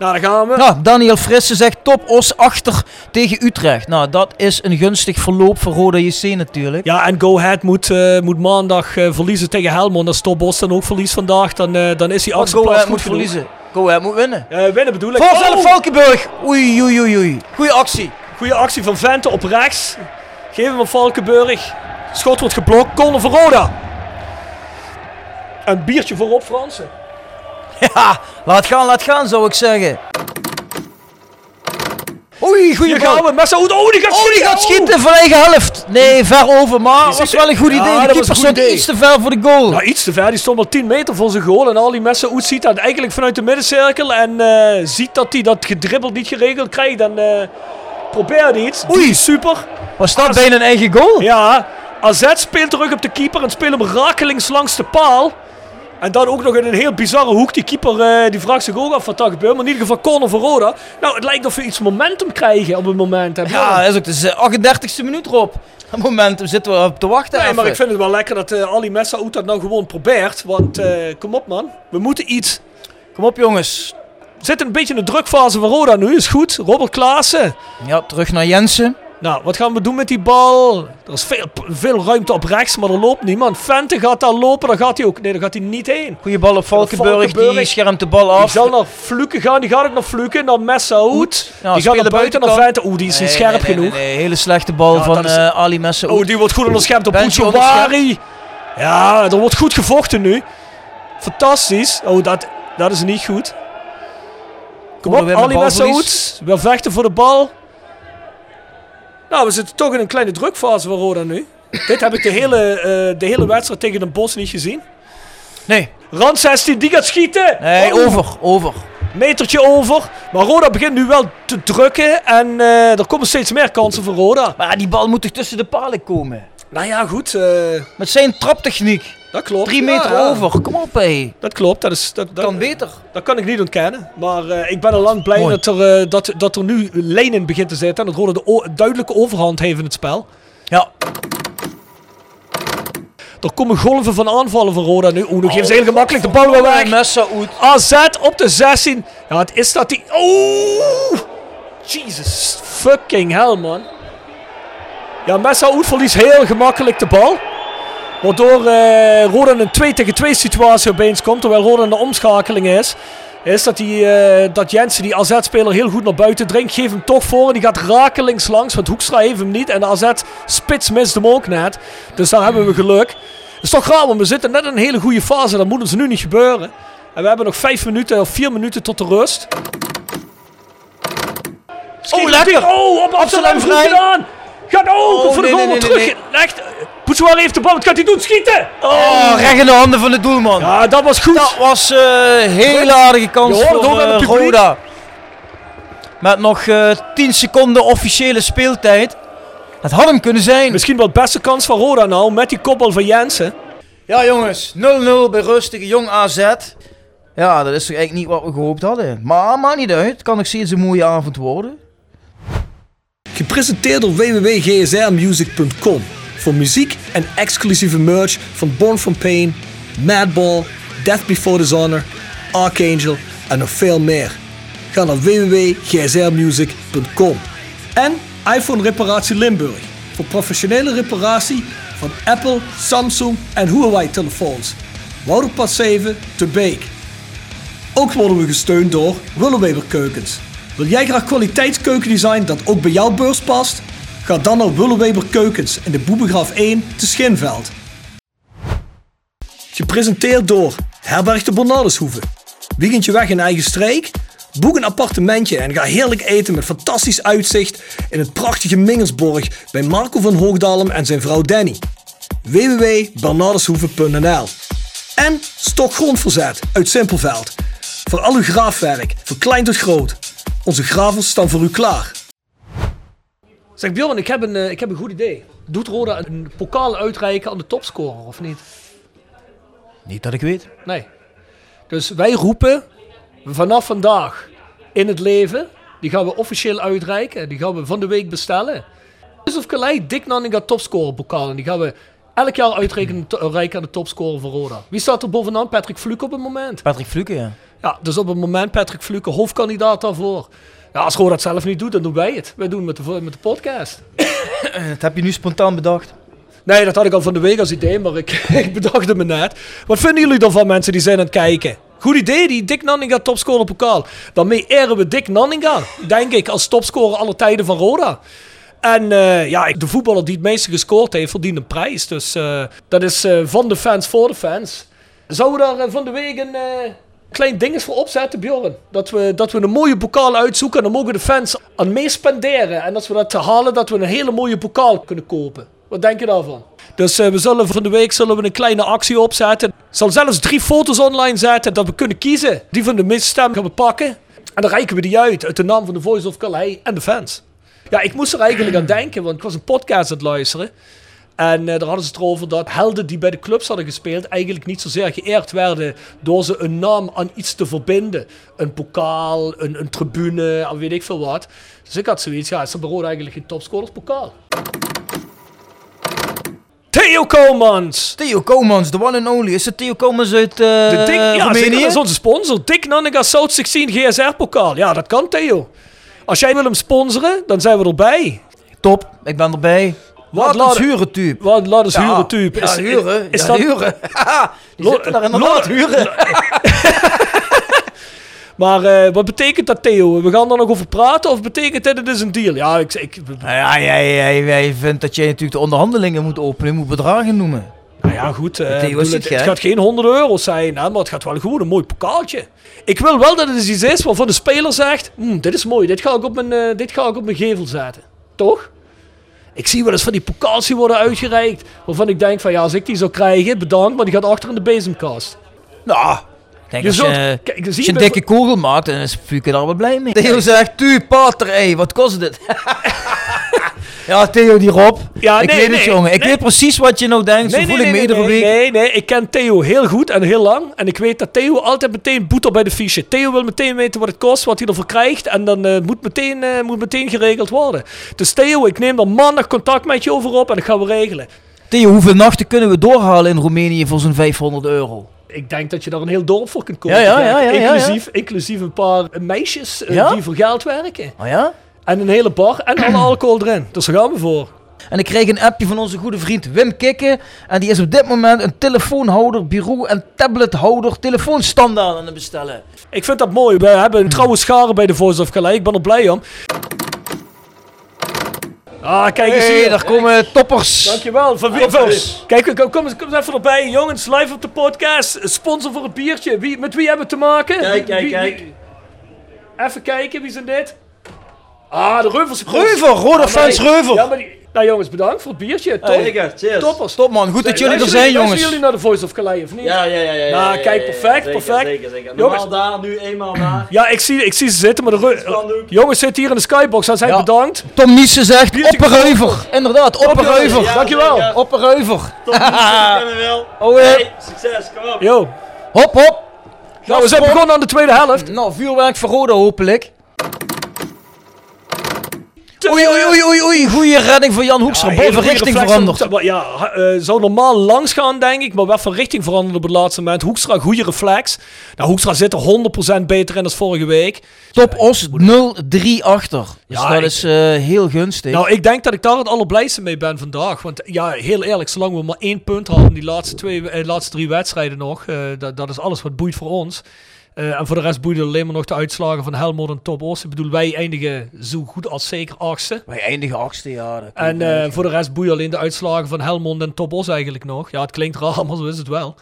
Nou, daar gaan we. Nou, Daniel Frisse zegt top os achter tegen Utrecht. Nou, dat is een gunstig verloop voor Roda JC natuurlijk. Ja, en Go Ahead moet, eh, moet maandag eh, verliezen tegen Helmond. Als Topos dan ook verliest vandaag, dan, eh, dan is hij achtste Go Ahead moet genoeg. verliezen. Go Ahead moet winnen. Winnen bedoel ik. Voorzet Oh! Valkenburg. Oei, oei, oei, oei. Goeie actie. Goeie actie van Vente op rechts. Geef hem aan Valkenburg. Schot wordt geblokt. Corner voor Roda. Een biertje voorop, Fransen. Ja, laat gaan, laat gaan zou ik zeggen. Oei, Hier bal. Massaoud. Oh, die gaat Oh, die schieten. gaat schieten van eigen helft. Nee, ver over, maar Die was wel een goed Ja, idee. dat De keeper stond iets te ver voor de goal. Nou, iets te ver. Die stond al 10 meter voor zijn goal. En Ali Massaoud ziet dat eigenlijk vanuit de middencirkel. En eh, ziet dat hij dat gedribbeld niet geregeld krijgt. En eh probeert iets. Oei, super. Was dat bijna een eigen goal? Ja, AZ speelt terug op de keeper en speelt hem rakelings langs de paal. En dan ook nog in een heel bizarre hoek. Die keeper eh, die vraagt zich ook af wat daar gebeurt. Maar in ieder geval corner voor Roda. Nou, het lijkt of we iets momentum krijgen op het moment. Ja, dat is ook de 38e minuut erop. Op momentum zitten we op te wachten. Nee, maar ik vind het wel lekker dat eh, Ali Messaoud dat nou gewoon probeert. Want eh, kom op man, we moeten iets. Kom op jongens. Zitten een beetje in de drukfase van Roda nu, is goed. Robert Klaassen. Ja, terug naar Jensen. Nou, wat gaan we doen met die bal? Er is veel, veel ruimte op rechts, maar er loopt niemand. Vente gaat daar lopen, daar gaat hij ook. Nee, daar gaat hij niet heen. Goeie bal op Valkenburg. Valkenburg. Die schermt de bal Die af. zal naar Fluken gaan, die gaat ook naar Fluken, naar Messaoud. Die gaat naar buiten, naar. Vente. Oeh, die is niet scherp nee, nee, genoeg. Nee, nee, hele slechte bal Ja, van is- eh, Ali Messaoud. Oh, die wordt goed onderschept door Bentje Bouchouari. Ja, er wordt goed gevochten nu. Fantastisch. Oh, dat, dat is niet goed. Kom op, Ali. Messaoud. Weer vechten voor de bal. Nou, we zitten toch in een kleine drukfase van Roda nu. Dit heb ik de hele, eh, de hele wedstrijd tegen Den Bosch niet gezien. Nee, Rand 16, die gaat schieten. nee Oh, over, over. Metertje over. Maar Roda begint nu wel te drukken. En eh, er komen steeds meer kansen voor Roda. Maar die bal moet toch tussen de palen komen? Nou ja, goed. eh, Met zijn traptechniek. Dat klopt. Drie meter ja. over. Kom op, hé. Dat klopt. Dat, is, dat, dat, Kan beter. dat kan ik niet ontkennen. Maar eh, ik ben al lang blij Mooi. dat er, eh, dat, dat er nu lijn in begint te zitten. En dat Roda de duidelijke overhand heeft in het spel. Ja. Er komen golven van aanvallen van Roda nu. Oeh, nu geven ze heel gemakkelijk de bal weer weg. Messaoud. AZ op de 16. Ja, het is dat die... Oeh! Jesus fucking hell, man. Ja, Messaoud verliest heel gemakkelijk de bal. Waardoor eh Roda in een 2 tegen 2 situatie opeens komt. Terwijl Roda in de omschakeling is. is dat, die, eh, dat Jensen, die AZ-speler, heel goed naar buiten dringt. Geeft hem toch voor en die gaat rakelings langs, want Hoekstra heeft hem niet. En de AZ-spits mist hem ook net. Dus daar hebben we geluk. Dat is toch raar, want we zitten net in een hele goede fase. Dat moet ons nu niet gebeuren. En we hebben nog vijf minuten of vier minuten tot de rust. Schiet Oh, lekker. Oh, op Amsterdam vrij. gedaan. Gaat ook Oh, voor de goal nee, nee, terug. Echt. Poetswaar heeft de bal. Wat gaat hij doen? Schieten. Oh, recht in de handen van de doelman. Ja, dat was goed. Dat was een hele aardige kans Je hoort het voor eh, publiek. Roda. Met nog eh 10 seconden officiële speeltijd. Het had hem kunnen zijn. Misschien wel de beste kans van Roda nou, met die kopbal van Jensen. Ja jongens, 0-0 bij rustige Jong AZ. Ja, dat is toch eigenlijk niet wat we gehoopt hadden. Maar maakt niet uit, het kan nog steeds een mooie avond worden. Gepresenteerd door www.gsrmusic.com. Voor muziek en exclusieve merch van Born From Pain, Madball, Death Before Dishonor, Archangel en nog veel meer. Ga naar www.gsrmusic.com. En iPhone Reparatie Limburg. Voor professionele reparatie van Apple, Samsung en Huawei telefoons. Wouderpad 7 te Beek. Ook worden we gesteund door Willeweber Keukens. Wil jij graag kwaliteitskeukendesign dat ook bij jouw beurs past? Ga dan naar Willeweber Keukens in de Boebegraaf 1 te Schinveld. Gepresenteerd door Herberg de Bernardeshoeve. Weekendje weg in eigen streek? Boek een appartementje en ga heerlijk eten met fantastisch uitzicht in het prachtige Mingersborg bij Marco van Hoogdalem en zijn vrouw Danny. www.bernardeshoeve.nl En Stok Grondverzet uit Simpelveld. Voor al uw graafwerk, van klein tot groot. Onze gravels staan voor u klaar. Zeg Bjorn, ik heb een, eh, ik heb een goed idee. Doet Roda een pokaal uitreiken aan de topscorer of niet? Niet dat ik weet. Nee. Dus wij roepen vanaf vandaag in het leven, die gaan we officieel uitreiken. Die gaan we van de week bestellen. Yusuf Kalei, Dick Nanninga topscorer pokaal. En die gaan we elk jaar uitreiken reiken aan de topscorer van Roda. Wie staat er bovenaan? Patrick Fluke op het moment. Patrick Fluke, ja. Ja, dus op het moment Patrick Fluke hoofdkandidaat daarvoor. Ja, als Roda het zelf niet doet, dan doen wij het. Wij doen het met de, met de podcast. Dat heb je nu spontaan bedacht. Nee, dat had ik al van de week als idee, maar ik, ik bedacht het me net. Wat vinden jullie dan van mensen die zijn aan het kijken? Goed idee, die Dick Nanninga topscorer pokaal. Daarmee eren we Dick Nanninga, denk ik, als topscorer alle tijden van Roda. En eh, ja, de voetballer die het meeste gescoord heeft, verdient een prijs. Dus eh, dat is eh, van de fans voor de fans. Zouden we daar van de week een klein ding voor opzetten, Bjorn? Dat we, dat we een mooie pokaal uitzoeken en dan mogen de fans aan mee spenderen. En als we dat halen, dat we een hele mooie pokaal kunnen kopen. Wat denk je daarvan? Dus eh, we zullen van de week zullen we een kleine actie opzetten. Ik zal zelfs drie foto's online zetten dat we kunnen kiezen. Die van de meeste stem gaan we pakken. En dan reiken we die uit uit de naam van de Voice of Calais en de fans. Ja, ik moest er eigenlijk aan denken, want ik was een podcast aan het luisteren. En eh, daar hadden ze het erover dat helden die bij de clubs hadden gespeeld eigenlijk niet zozeer geëerd werden door ze een naam aan iets te verbinden. Een pokaal, een, een tribune, en weet ik veel wat. Dus ik had zoiets, ja, is er eigenlijk geen topscorers pokaal? Theo Komans! Theo Komans, de one and only. Is het Theo Komans uit eh De Dick, ja, zeker, dat is onze sponsor. Dick Nanninga South 16 GSR-pokaal. Ja, dat kan Theo. Als jij wil hem sponsoren, dan zijn we erbij. Top, ik ben erbij. Wat laat- huren, type. Wat, laat eens huren, type. Ja, huren. Is ja, dat, huren. Die Lo- zitten daar inderdaad huren. Maar eh, wat betekent dat, Theo? We gaan er nog over praten of betekent dat het is een deal? Ja, ik, ik, Nou ja, jij, jij, jij vindt dat jij natuurlijk de onderhandelingen moet openen, moet bedragen noemen. nou ja, goed. Theo ik bedoel, is het, het gaat geen 100 euro zijn, hè, maar het gaat wel gewoon een mooi pokaaltje. Ik wil wel dat het iets is waarvan de speler zegt: "Hmm, Dit is mooi, dit ga, ik op mijn, eh, dit ga ik op mijn gevel zetten. Toch? Ik zie wel eens van die pokaals die worden uitgereikt. Waarvan ik denk: van ja, als ik die zou krijgen, bedankt, maar die gaat achter in de bezemkast. Nou, denk Je als zult- je, kijk, als je een dikke kogel maakt, dan is Fuke daar wel blij mee. Theo zegt, tu, pater, ey, wat kost het? ja, Theo, die Rob. Ja, ik nee, weet het, jongen. Ik nee. weet precies wat je nou denkt. Zo voel ik me iedere nee, week. Nee, nee, ik ken Theo heel goed en heel lang. En ik weet dat Theo altijd meteen boeter bij de fiche. Theo wil meteen weten wat het kost, wat hij ervoor krijgt. En dan eh, moet, meteen, eh, moet meteen geregeld worden. Dus Theo, ik neem dan maandag contact met je over op en dat gaan we regelen. Theo, hoeveel nachten kunnen we doorhalen in Roemenië voor zo'n 500 euro? Ik denk dat je daar een heel dorp voor kunt kopen. Ja, ja, ja, inclusief, inclusief een paar meisjes eh, die voor geld werken. Oh ja? En een hele bar en alle alcohol erin. Dus daar gaan we voor. En ik kreeg een appje van onze goede vriend Wim Kikken. En die is op dit moment een telefoonhouder, bureau en tablethouder, telefoonstandaard aan het bestellen. Ik vind dat mooi. We hebben een trouwe schare bij de Voice of Calais. Ik ben er blij om. Ah, kijk eens Hey, hier. daar komen toppers. Dankjewel. Van wie, Toppers. kijk, kom, kom, eens- kom eens even erbij. Jongens, live op de podcast. Sponsor voor het biertje. Wie, met wie hebben we te maken? Kijk, kijk, Wie- kijk. wie- even kijken, wie zijn dit? Ah, de Reuvels. Reuver, rode fans Reuver. Ja, maar die... Nou jongens, bedankt voor het biertje. Top. Zeker, cheers. Toppers. Top man, goed dat jullie er zijn jongens. jullie naar de Voice of Calais of niet? Ja, ja, ja, ja. ja, Nou, kijk, perfect, zeker, perfect. Zeker, zeker. Jongens. Normaal daar, nu eenmaal daar. Ja, ik zie, ik zie ze zitten, maar de jongens zitten hier in de skybox. Hij zijn Ja. bedankt. Tom Niessen zegt Biertje opperreuver. Inderdaad, opperreuver. Ja, Dankjewel. Tot ziens, ik ken hem wel. Oh. Hey, succes, kom op. Yo. Hop, hop. Nou, we zijn begonnen aan de tweede helft. Nou, vuurwerk voor Roda hopelijk. Oei, oei, oei, oei, oei. Goeie redding van Jan Hoekstra. Ja, goede richting veranderd. Ja, eh, zou normaal langs gaan, denk ik. Maar wel van richting veranderd op het laatste moment. Hoekstra, goede reflex. Nou, Hoekstra zit er 100% beter in dan vorige week. Top Os 0-3 achter. Dus Ja, dat is eh, heel gunstig. Nou, ik denk dat ik daar het allerblijste mee ben vandaag. Want ja, heel eerlijk, zolang we maar één punt hadden die laatste, twee, eh, laatste drie wedstrijden nog, eh, dat, dat is alles wat boeit voor ons. Eh, en voor de rest boeide alleen maar nog de uitslagen van Helmond en Top Os. Ik bedoel, wij eindigen zo goed als zeker achtste. Wij eindigen achtste, ja. En eh, voor de rest boeien alleen de uitslagen van Helmond en Top Os eigenlijk nog. Ja, het klinkt raar, maar zo is het wel.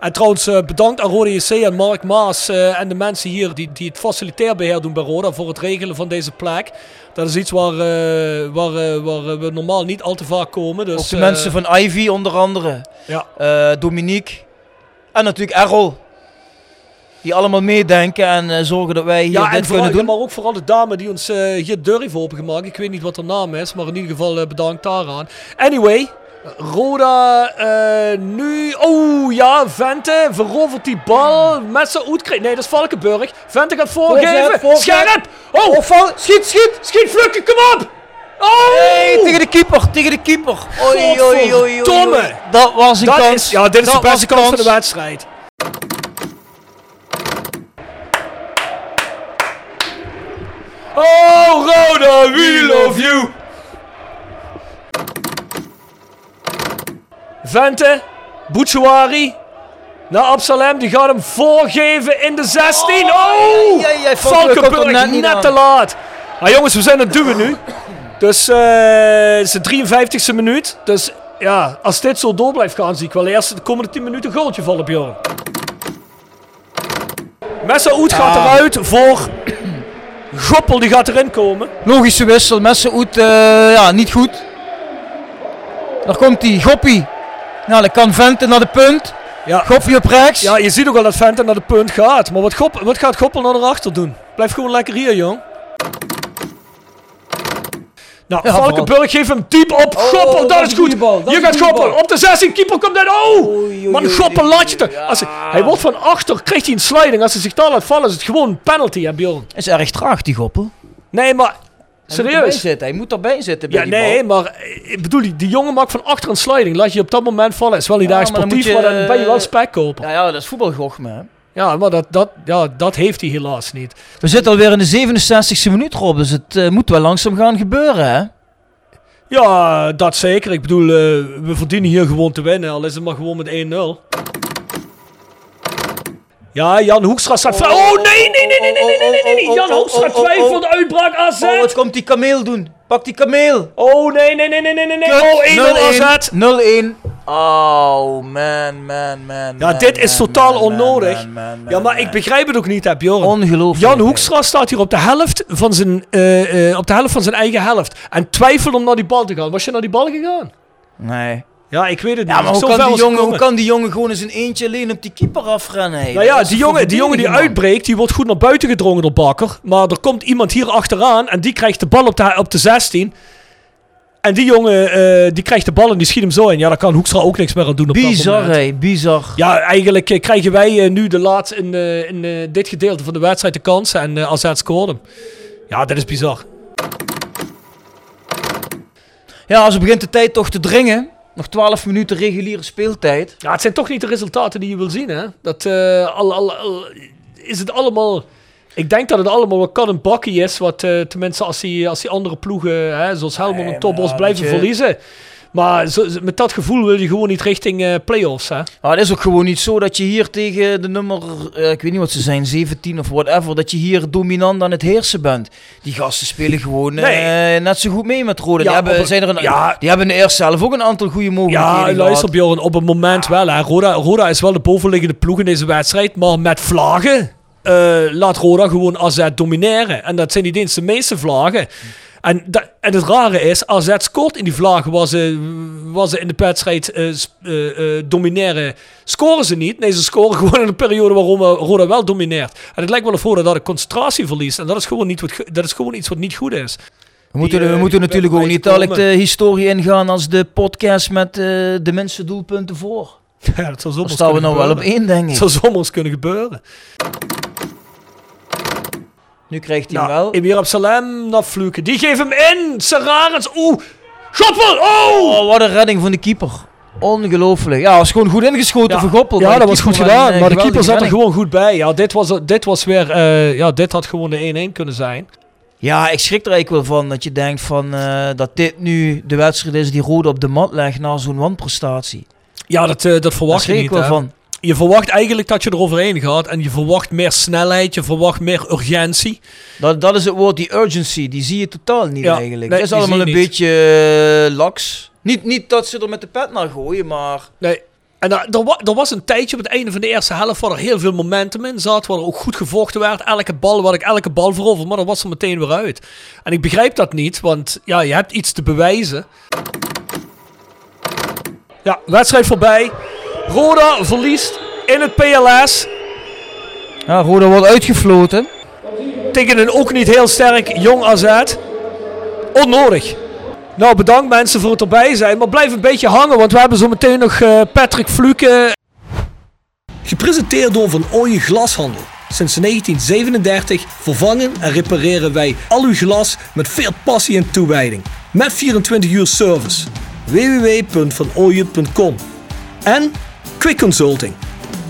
En trouwens, eh, bedankt aan Rode JC en Mark Maas en de mensen hier die, die het faciliteerbeheer doen bij Roda voor het regelen van deze plek. Dat is iets waar, waar, waar we normaal niet al te vaak komen. Dus, Ook de mensen van Ivy onder andere. Ja. Dominique. En natuurlijk Errol. Die allemaal meedenken en eh, zorgen dat wij hier Ja, dit kunnen doen. ja, maar ook vooral de dame die ons eh, hier deur heeft opengemaakt. Ik weet niet wat haar naam is, maar in ieder geval eh, bedankt daaraan. Anyway, Roda nu... Oh ja, Vente verovert die bal. Met zijn uitkrijgt. Nee, dat is Valkenburg. Vente gaat voorgeven. Scherp! Oh, schiet, schiet! Schiet, Flukke, kom op! Oh! Tegen de keeper, tegen de keeper. Oei, oei. Godverdomme. Dat was een Dat kans. is, ja, dit is Dat de beste kans van de wedstrijd. Oh, Roda, we love you! Vente, Bouchouari, naar Absalem, die gaat hem voorgeven in de 16. Oh! ja, Valkenburg er net te laat. Maar jongens, we zijn het duwen nu. Dus eh, het is de 53ste minuut. Dus ja, als dit zo door blijft gaan, zie ik wel eerst de komende 10 minuten een goaltje vallen, Bjorn. Messaoud gaat Ah. eruit voor Goppel, die gaat erin komen. Logische wissel, Messeoet, eh ja, niet goed. Daar komt hij, Goppie. Nou, dan kan Vente naar de punt. Ja. Goppie op rechts. Ja, je ziet ook al dat Vente naar de punt gaat. Maar wat, Gop, wat gaat Goppel nou erachter doen? Blijf gewoon lekker hier, jong. Nou, Ja, Valkenburg geeft hem diep op Goppel. dat is goed. bal, is gaat Goppel. Op de 16. Keeper komt uit. Oh! Oei, Man, Goppel laat je te... Als hij, hij wordt van achter, krijgt hij een sliding. Als hij zich daar laat vallen, is het gewoon een penalty, hè, Bjorn? Is erg traag, die Goppel. Nee, maar... Hij moet Serieus? zitten, hij moet erbij zitten bij Ja, die nee, bal. maar eh, ik bedoel, die, jongen maakt van achter een sliding. Laat je op dat moment vallen. Is wel niet Ja, erg maar dan sportief, moet maar je, dan ben je wel spek kopen. Ja, ja, dat is voetbalgochme. Ja, maar dat, dat, ja, dat heeft hij helaas niet. We zitten alweer in de 67e minuut, Rob. Dus het eh, moet wel langzaam gaan gebeuren, hè. Ja, dat zeker. Ik bedoel, eh, we verdienen hier gewoon te winnen. Al is het maar gewoon met 1-0. Ja, Jan Hoekstra staat... Oh, oh nee, nee, nee, nee, nee, nee, nee, nee, nee. Jan Hoekstra twijfelt, uitbraak AZ. Oh, wat komt die kameel doen? Pak die kameel. Oh, nee, nee, nee, nee, nee, nee. nee. Oh, 1-0 AZ. 0-1. Oh, man, man, man. Ja, man, dit is man, totaal man, onnodig. Ja, maar ik begrijp het ook niet, hè, Bjorn. Ongelooflijk. Jan Hoekstra staat hier op de helft van zijn, eh, eh, op de helft van zijn eigen helft. En twijfelt om naar die bal te gaan. Was je naar die bal gegaan? Nee. Ja, ik weet het Ja, niet. maar hoe kan, die jongen, hoe kan die jongen gewoon eens een eentje alleen op die keeper afrennen? Nou ja, die jongen, die jongen die man. uitbreekt, die wordt goed naar buiten gedrongen door Bakker. Maar er komt iemand hier achteraan en die krijgt de bal op de, op de 16. En die jongen, eh, die krijgt de bal en die schiet hem zo in. Ja, daar kan Hoekstra ook niks meer aan doen op Bizar, hé. Bizar. Ja, eigenlijk eh, krijgen wij eh, nu de laatste in, in dit gedeelte van de wedstrijd de kansen. En uh, AZ scoort hem. Ja, dat is bizar. Ja, als begint de tijd toch te dringen. Nog 12 minuten reguliere speeltijd. Ja, het zijn toch niet de resultaten die je wil zien, hè? Dat, eh, al, al, al is het allemaal Ik denk dat het allemaal wat kat en bakkie is. Wat eh, tenminste als die, als die andere ploegen, hè, zoals Helmond en Topos, ja, blijven je- verliezen. Maar zo, met dat gevoel wil je gewoon niet richting eh play-offs. Hè? Maar het is ook gewoon niet zo dat je hier tegen de nummer, eh, ik weet niet wat ze zijn, 17 of whatever, dat je hier dominant aan het heersen bent. Die gasten spelen gewoon eh, net zo goed mee met Rode. Ja, die, hebben, op zijn er een, ja. die hebben eerst zelf ook een aantal goede mogelijkheden Ja, luister Bjorn, op het moment wel. Hè. Roda, Roda is wel de bovenliggende ploeg in deze wedstrijd. Maar met vlagen laat Roda gewoon AZ domineren. En dat zijn niet eens de meeste vlagen. En, dat, en het rare is, AZ scoort in die vlagen waar ze, waar ze in de wedstrijd eh, sp- eh, eh, domineren, scoren ze niet. Nee, ze scoren gewoon in een periode waarom eh, Roda wel domineert. En het lijkt wel of Roda dat de concentratie verliest. En dat is gewoon, niet wat, dat is gewoon iets wat niet goed is. We moeten, Die, we eh, moeten natuurlijk ook niet dadelijk de historie ingaan als de podcast met eh, de minste doelpunten voor. Ja, dat zou zomaar staan we kunnen nou wel op gebeuren. één, denk Het ik. zou zomaar eens kunnen gebeuren. Nu krijgt hij hem Nou, wel. Emir Absalem naar Fluke. Die geeft hem in. Serarens. Oeh. Schoppel. Oh. Oh, wat een redding van de keeper. Ongelooflijk. Ja, was gewoon goed ingeschoten voor Goppel. Ja, dat was goed keeper gedaan. een, eh, maar de keeper geweldige zat er gewoon goed bij. Ja, dit was, dit was weer... eh, ja, dit had gewoon de 1-1 kunnen zijn. Ja, ik schrik er eigenlijk wel van dat je denkt van, eh, dat dit nu de wedstrijd is die Rode op de mat legt na zo'n wanprestatie. Ja, dat, eh, dat verwacht je schrik ik niet. wel hè. van. Je verwacht eigenlijk dat je eroverheen gaat. En je verwacht meer snelheid. Je verwacht meer urgentie. Dat, dat is het woord, die urgency, die zie je totaal niet Ja, eigenlijk. nee, het is allemaal een niet. beetje eh, laks. Niet, niet dat ze er met de pet naar gooien, maar... Nee. En er, wa- er was een tijdje op het einde van de eerste helft waar er heel veel momentum in zat. Waar er ook goed gevochten werd. Elke bal, wat ik elke bal verover. Maar dat was er meteen weer uit. En ik begrijp dat niet. Want ja, je hebt iets te bewijzen. Ja, wedstrijd voorbij. Roda verliest in het PLS. Ja, Rode wordt uitgefloten. Tegen een ook niet heel sterk jong AZ. Onnodig. Nou, bedankt mensen voor het erbij zijn. Maar blijf een beetje hangen, want we hebben zo meteen nog eh, Patrick Fluke. Gepresenteerd door Van Ooyen Glashandel. Sinds 1937 vervangen en repareren wij al uw glas met veel passie en toewijding. Met 24 uur service. www.vanooyen.com En Quick Consulting.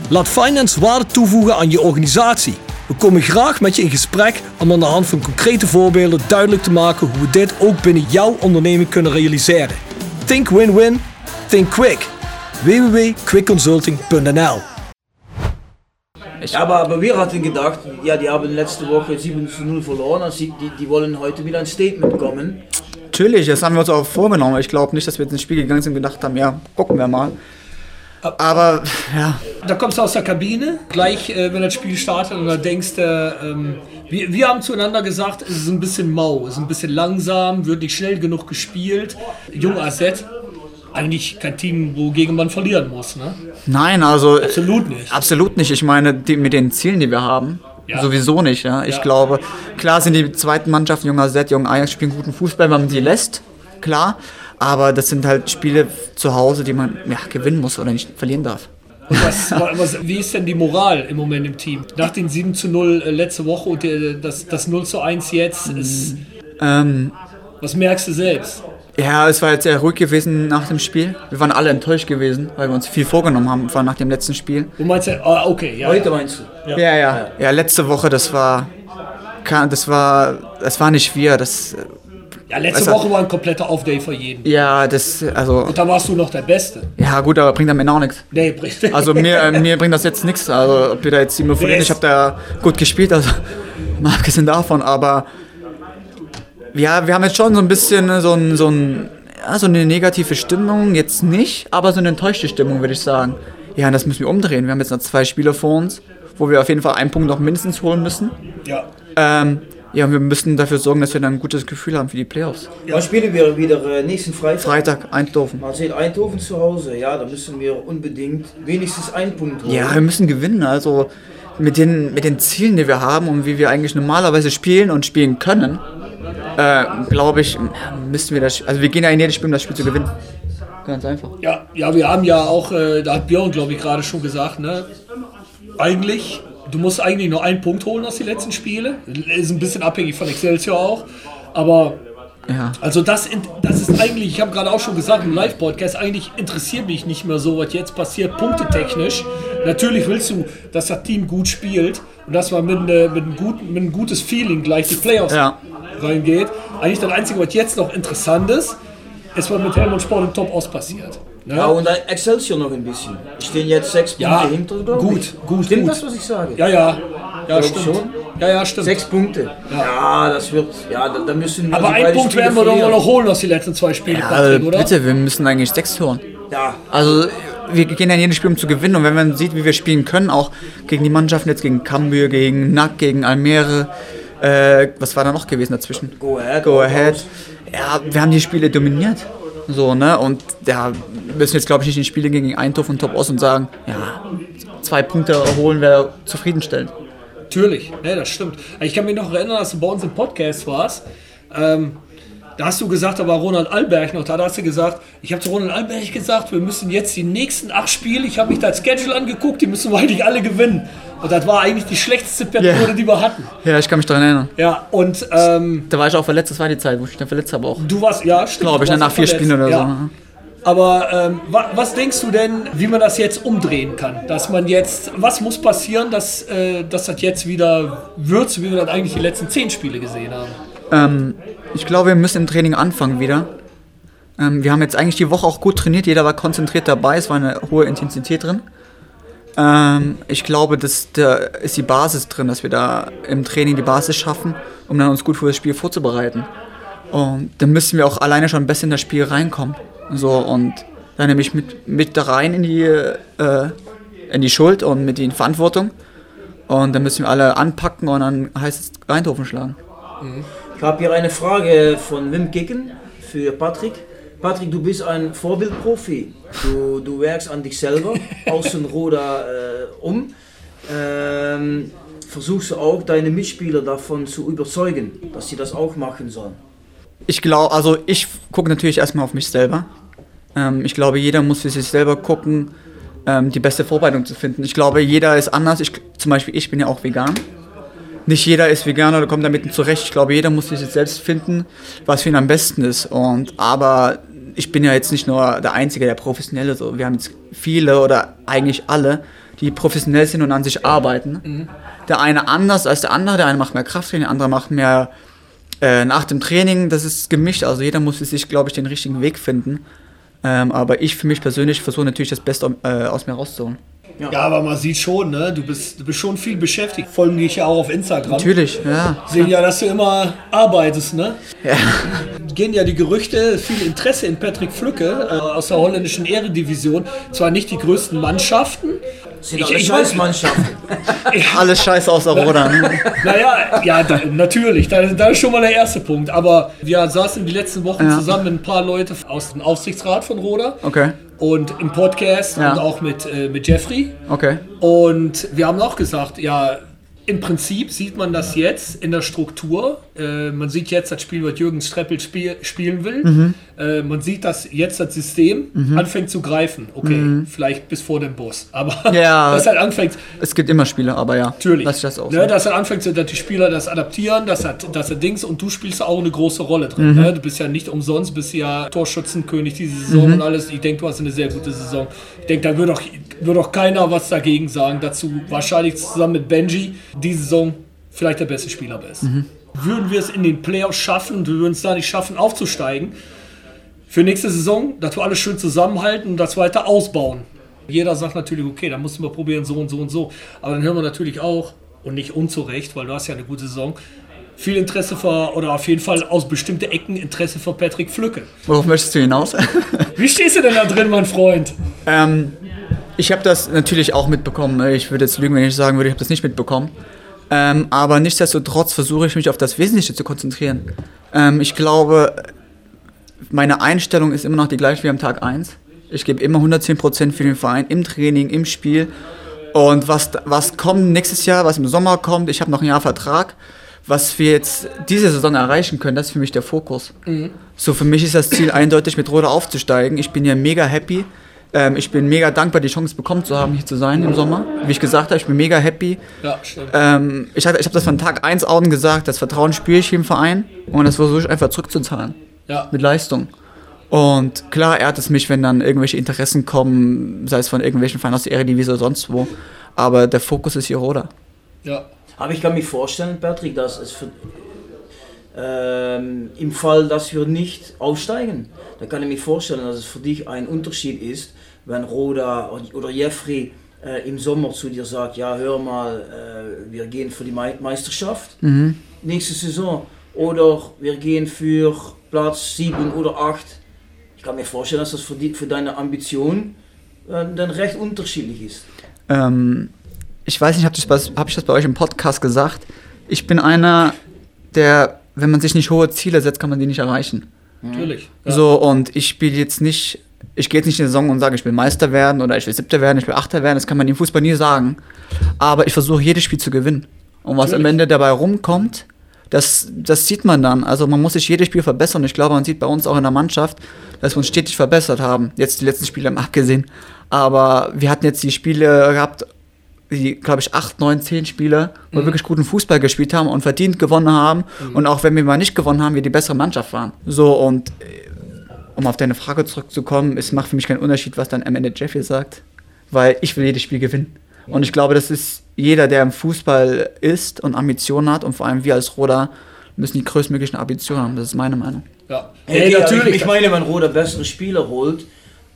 Laat finance waarde toevoegen aan je organisatie. We komen graag met je in gesprek om aan de hand van concrete voorbeelden duidelijk te maken hoe we dit ook binnen jouw onderneming kunnen realiseren. Think win-win, think quick. www.quickconsulting.nl Ja, aber, wir hatten gedacht, ja, die haben letzte Woche 7 zu 0 verloren, also die, die, die wollen heute wieder ein Statement kommen. Natürlich, das haben wir uns auch vorgenommen. Ich glaube nicht, dass wir jetzt ins Spiel gegangen sind und gedacht haben, ja, gucken wir mal. Aber ja, Da kommst du aus der Kabine, gleich äh, wenn das Spiel startet und da denkst du, ähm, wir, wir haben zueinander gesagt, es ist ein bisschen mau, es ist ein bisschen langsam, wird nicht schnell genug gespielt. Jung AZ, eigentlich kein Team, wogegen man verlieren muss, ne? nein, also Absolut nicht. absolut nicht. Ich meine, die, mit den Zielen, die wir haben, Ja. sowieso nicht. Ja. Ich Ja. glaube, klar sind die zweiten Mannschaften, junger Z, jung Ajax, spielen guten Fußball, wenn man sie lässt, klar. Aber das sind halt Spiele zu Hause, die man ja, gewinnen muss oder nicht verlieren darf. Und was, was, wie ist denn die Moral im Moment im Team? Nach den 7 zu 0 äh, letzte Woche und äh, das, das 0 zu 1 jetzt, ist, Ähm, was merkst du selbst? Ja, es war jetzt sehr ruhig gewesen nach dem Spiel. Wir waren alle enttäuscht gewesen, weil wir uns viel vorgenommen haben, vor allem nach dem letzten Spiel. Du meinst ja, ah, okay, ja. Heute ja. meinst du? Ja, ja. Ja, letzte Woche, das war. ka- Das war. Das war nicht wir. Das. Ja, letzte Weißt du- Woche war ein kompletter Off-Day für jeden. Ja, das. Also. Und da warst du noch der Beste. Ja, gut, aber bringt am Ende auch nichts. Nee, bringt Also mir, äh, mir bringt das jetzt nichts. Also ob wir da jetzt 7 verlieren, ich habe da gut gespielt, also mal abgesehen davon, aber ja, wir haben jetzt schon so ein bisschen äh, so, ein, so, ein, ja, so eine negative Stimmung, jetzt nicht, aber so eine enttäuschte Stimmung, würde ich sagen. Ja, und das müssen wir umdrehen. Wir haben jetzt noch zwei Spiele vor uns, wo wir auf jeden Fall einen Punkt noch mindestens holen müssen. Ja. Ähm, ja, und wir müssen dafür sorgen, dass wir dann ein gutes Gefühl haben für die Playoffs. Wann spielen wir wieder äh, nächsten Freitag? Freitag, Eindhoven. Man sieht Eindhoven zu Hause, ja, da müssen wir unbedingt wenigstens einen Punkt holen. Ja, wir müssen gewinnen. Also mit den, mit den Zielen, die wir haben und wie wir eigentlich normalerweise spielen und spielen können, äh, glaube ich, müssen wir das. Also wir gehen ja in jedes Spiel, um das Spiel zu gewinnen. Ganz einfach. Ja, ja, wir haben ja auch, äh, da hat Björn, glaube ich, gerade schon gesagt, ne? Eigentlich, du musst eigentlich nur einen Punkt holen aus den letzten Spielen. Ist ein bisschen abhängig von Excelsior auch. Aber Ja. Also das, das ist eigentlich, ich habe gerade auch schon gesagt im Live-Podcast, eigentlich interessiert mich nicht mehr so, was jetzt passiert, punktetechnisch. Natürlich willst du, dass das Team gut spielt und dass man mit, ne, mit, einem guten, mit einem gutes Feeling gleich die Playoffs Ja. reingeht. Eigentlich das Einzige, was jetzt noch interessant ist, ist, was mit Helmut Sport im Top Ost passiert. Ne? Ja, und Excelsior noch ein bisschen. Stehen jetzt sechs Punkte Ja, hinter, glaube gut, ich. gut, Stimmt gut. das, was ich sage? Ja, ja. Ja, stimmt. schon. Ja, ja, stimmt. Sechs Punkte. Ja, das wird. Ja, da, da müssen wir Aber einen Punkt Spiele werden wir doch noch holen aus den letzten zwei Spielen, Ja, Patrick, oder? bitte, wir müssen eigentlich sechs hören. Ja, Also wir gehen ja in jedes Spiel, um zu gewinnen. Und wenn man sieht, wie wir spielen können, auch gegen die Mannschaften, jetzt gegen Cambio, gegen Nack, gegen Almere, äh, was war da noch gewesen dazwischen? Go Ahead. Go ahead. Ja, wir haben die Spiele dominiert. So, ne? Und ja, wir müssen jetzt, glaube ich, nicht in Spiele gegen Eindhoven und Top Ost und sagen, ja, zwei Punkte erholen wäre zufriedenstellend. Natürlich, ne, das stimmt. Ich kann mich noch erinnern, dass du bei uns im Podcast warst. Ähm, da hast du gesagt, da war Ronald Alberg noch da, da hast du gesagt, ich habe zu Ronald Alberg gesagt, wir müssen jetzt die nächsten acht Spiele, ich habe mich das Schedule angeguckt, die müssen wir eigentlich alle gewinnen. Und das war eigentlich die schlechteste Periode, Ja. die wir hatten. Ja, ich kann mich daran erinnern. Ja, und ähm, Da war ich auch verletzt, das war die Zeit, wo ich mich dann verletzt habe auch. du warst, ja, stimmt. Glaube ich, dann nach vier verletzt. Spielen oder ja. so. ne? Aber ähm, wa was denkst du denn, wie man das jetzt umdrehen kann? Dass man jetzt, was muss passieren, dass, äh, dass das jetzt wieder wird, so wie wir das eigentlich die letzten zehn Spiele gesehen haben? Ähm, ich glaube, wir müssen im Training anfangen wieder. Ähm, wir haben jetzt eigentlich die Woche auch gut trainiert, jeder war konzentriert dabei, es war eine hohe Intensität drin. Ähm, ich glaube, dass da ist die Basis drin, dass wir da im Training die Basis schaffen, um dann uns gut für das Spiel vorzubereiten. Und dann müssen wir auch alleine schon besser in das Spiel reinkommen. So, und dann nehme ich mit, mit da rein in die, äh, in die Schuld und mit die Verantwortung. Und dann müssen wir alle anpacken und dann heißt es Eindhoven schlagen. Ich habe hier eine Frage von Wim Kicken für Patrick. Patrick, du bist ein Vorbildprofi. Du, du werkst an dich selber, außen Roda äh, um. Ähm, versuchst du auch deine Mitspieler davon zu überzeugen, dass sie das auch machen sollen? Ich glaube, also ich gucke natürlich erstmal auf mich selber. Ähm, ich glaube, jeder muss für sich selber gucken, ähm, die beste Vorbereitung zu finden. Ich glaube, jeder ist anders. Ich, zum Beispiel, ich bin ja auch vegan. Nicht jeder ist vegan oder kommt damit zurecht. Ich glaube, jeder muss sich selbst finden, was für ihn am besten ist. Und aber ich bin ja jetzt nicht nur der Einzige, der professionelle. So, wir haben jetzt viele oder eigentlich alle, die professionell sind und an sich arbeiten. Der eine anders als der andere. Der eine macht mehr Krafttraining, der andere macht mehr äh, nach dem Training, das ist gemischt. Also jeder muss sich, glaube ich, den richtigen Weg finden. Ähm, aber ich für mich persönlich versuche natürlich das Beste äh, aus mir rauszuholen. Ja. aber man sieht schon, ne? du, bist, du bist schon viel beschäftigt. Folgen dich ja auch auf Instagram. Natürlich, ja. Sehen ja, dass du immer arbeitest, ne? Ja. Gehen ja die Gerüchte, viel Interesse in Patrick Flücke äh, aus der holländischen Ehrendivision. Zwar nicht die größten Mannschaften. Sind alle Scheißmannschaften. Alles scheiße aus der Roda. Ne? Naja, ja, da, natürlich, da, da ist schon mal der erste Punkt. Aber wir saßen die letzten Wochen Ja. zusammen mit ein paar Leuten aus dem Aufsichtsrat von Roda Okay, und im Podcast Ja. und auch mit, äh, mit Jeffrey. okay. Und wir haben auch gesagt, ja, im Prinzip sieht man das jetzt in der Struktur. Äh, man sieht jetzt das Spiel, was Jürgen Streppel spiel, spielen will. Mhm. Äh, man sieht, dass jetzt das System anfängt zu greifen. Okay, vielleicht bis vor dem Bus. Aber Mhm. Ja. das halt anfängt, Es gibt immer Spiele, aber ja. natürlich. Lass das auch. Ne, dass halt anfängt, dass die Spieler das adaptieren, dass hat, dass er Dings und du spielst auch eine große Rolle drin. Mhm. Ne? Du bist ja nicht umsonst, bist ja Torschützenkönig diese Saison Mhm. und alles. Ich denke, du hast eine sehr gute Saison. Ich denke, da wird auch, wird auch keiner was dagegen sagen. Dazu wahrscheinlich zusammen mit Benji diese Saison vielleicht der beste Spieler bist. Mhm. Würden wir es in den Playoffs schaffen, wir würden es da nicht schaffen, aufzusteigen, für nächste Saison, dass wir alles schön zusammenhalten und das weiter ausbauen. Jeder sagt natürlich, okay, dann mussten wir probieren, so und so und so. Aber dann hören wir natürlich auch, und nicht unzurecht, weil du hast ja eine gute Saison, viel Interesse für, oder auf jeden Fall aus bestimmten Ecken Interesse für Patrick Flücke. Worauf möchtest du hinaus? Wie stehst du denn da drin, mein Freund? ähm, ich habe das natürlich auch mitbekommen. Ich würde jetzt lügen, wenn ich sagen würde, ich habe das nicht mitbekommen. Ähm, aber nichtsdestotrotz versuche ich mich auf das Wesentliche zu konzentrieren. Ähm, ich glaube, meine Einstellung ist immer noch die gleiche wie am Tag 1. Ich gebe immer 110% für den Verein im Training, im Spiel. Und was, was kommt nächstes Jahr, was im Sommer kommt, ich habe noch ein Jahr Vertrag. Was wir jetzt diese Saison erreichen können, das ist für mich der Fokus. So, für mich ist das Ziel eindeutig, mit Roda aufzusteigen. Ich bin ja mega happy. Ähm, ich bin mega dankbar, die Chance bekommen zu haben, hier zu sein im Sommer. Wie ich gesagt habe, ich bin mega happy. Ja, stimmt. Ähm, ich hab- ich habe das von Tag 1 an gesagt, das Vertrauen spüre ich im Verein und das versuche ich einfach zurückzuzahlen. Ja. Mit Leistung. Und klar ehrt es mich, wenn dann irgendwelche Interessen kommen, sei es von irgendwelchen Vereinen aus der Eredivisie oder sonst wo. Aber der Fokus ist hier Roda. Ja. Aber ich kann mir vorstellen, Patrick, dass es für, ähm, im Fall, dass wir nicht aufsteigen, dann kann ich mir vorstellen, dass es für dich ein Unterschied ist, wenn Roda oder Jeffrey äh, im Sommer zu dir sagt, ja hör mal, äh, wir gehen für die Mei- Meisterschaft Mhm. nächste Saison oder wir gehen für Platz 7 oder 8. Ich kann mir vorstellen, dass das für, die, für deine Ambition äh, dann recht unterschiedlich ist. Ähm, ich weiß nicht, habe ich, das- hab ich das bei euch im Podcast gesagt? Ich bin einer, der, wenn man sich nicht hohe Ziele setzt, kann man die nicht erreichen. Natürlich. Ja. So, und ich spiele jetzt nicht, ich gehe jetzt nicht in die Saison und sage, ich will Meister werden oder ich will Siebter werden, ich will Achter werden, das kann man im Fußball nie sagen. Aber ich versuche jedes Spiel zu gewinnen. Und was am Natürlich. Ende dabei rumkommt, das, das sieht man dann. Also man muss sich jedes Spiel verbessern. Ich glaube, man sieht bei uns auch in der Mannschaft, dass wir uns stetig verbessert haben. Jetzt die letzten Spiele haben abgesehen. Aber wir hatten jetzt die Spiele gehabt, die, glaube ich, 8, 9, 10 Spiele, wo wir Mhm. wirklich guten Fußball gespielt haben und verdient gewonnen haben. Mhm. Und auch wenn wir mal nicht gewonnen haben, wir die bessere Mannschaft waren. So, und äh, um auf deine Frage zurückzukommen, es macht für mich keinen Unterschied, was dann am Ende Jeffrey sagt, weil ich will jedes Spiel gewinnen. Und ich glaube, das ist jeder, der im Fußball ist und Ambitionen hat und vor allem wir als Roda müssen die größtmöglichen Ambitionen haben. Das ist meine Meinung. Ja, Hey, Hey, natürlich. Ich meine, wenn Roda bessere Spieler holt,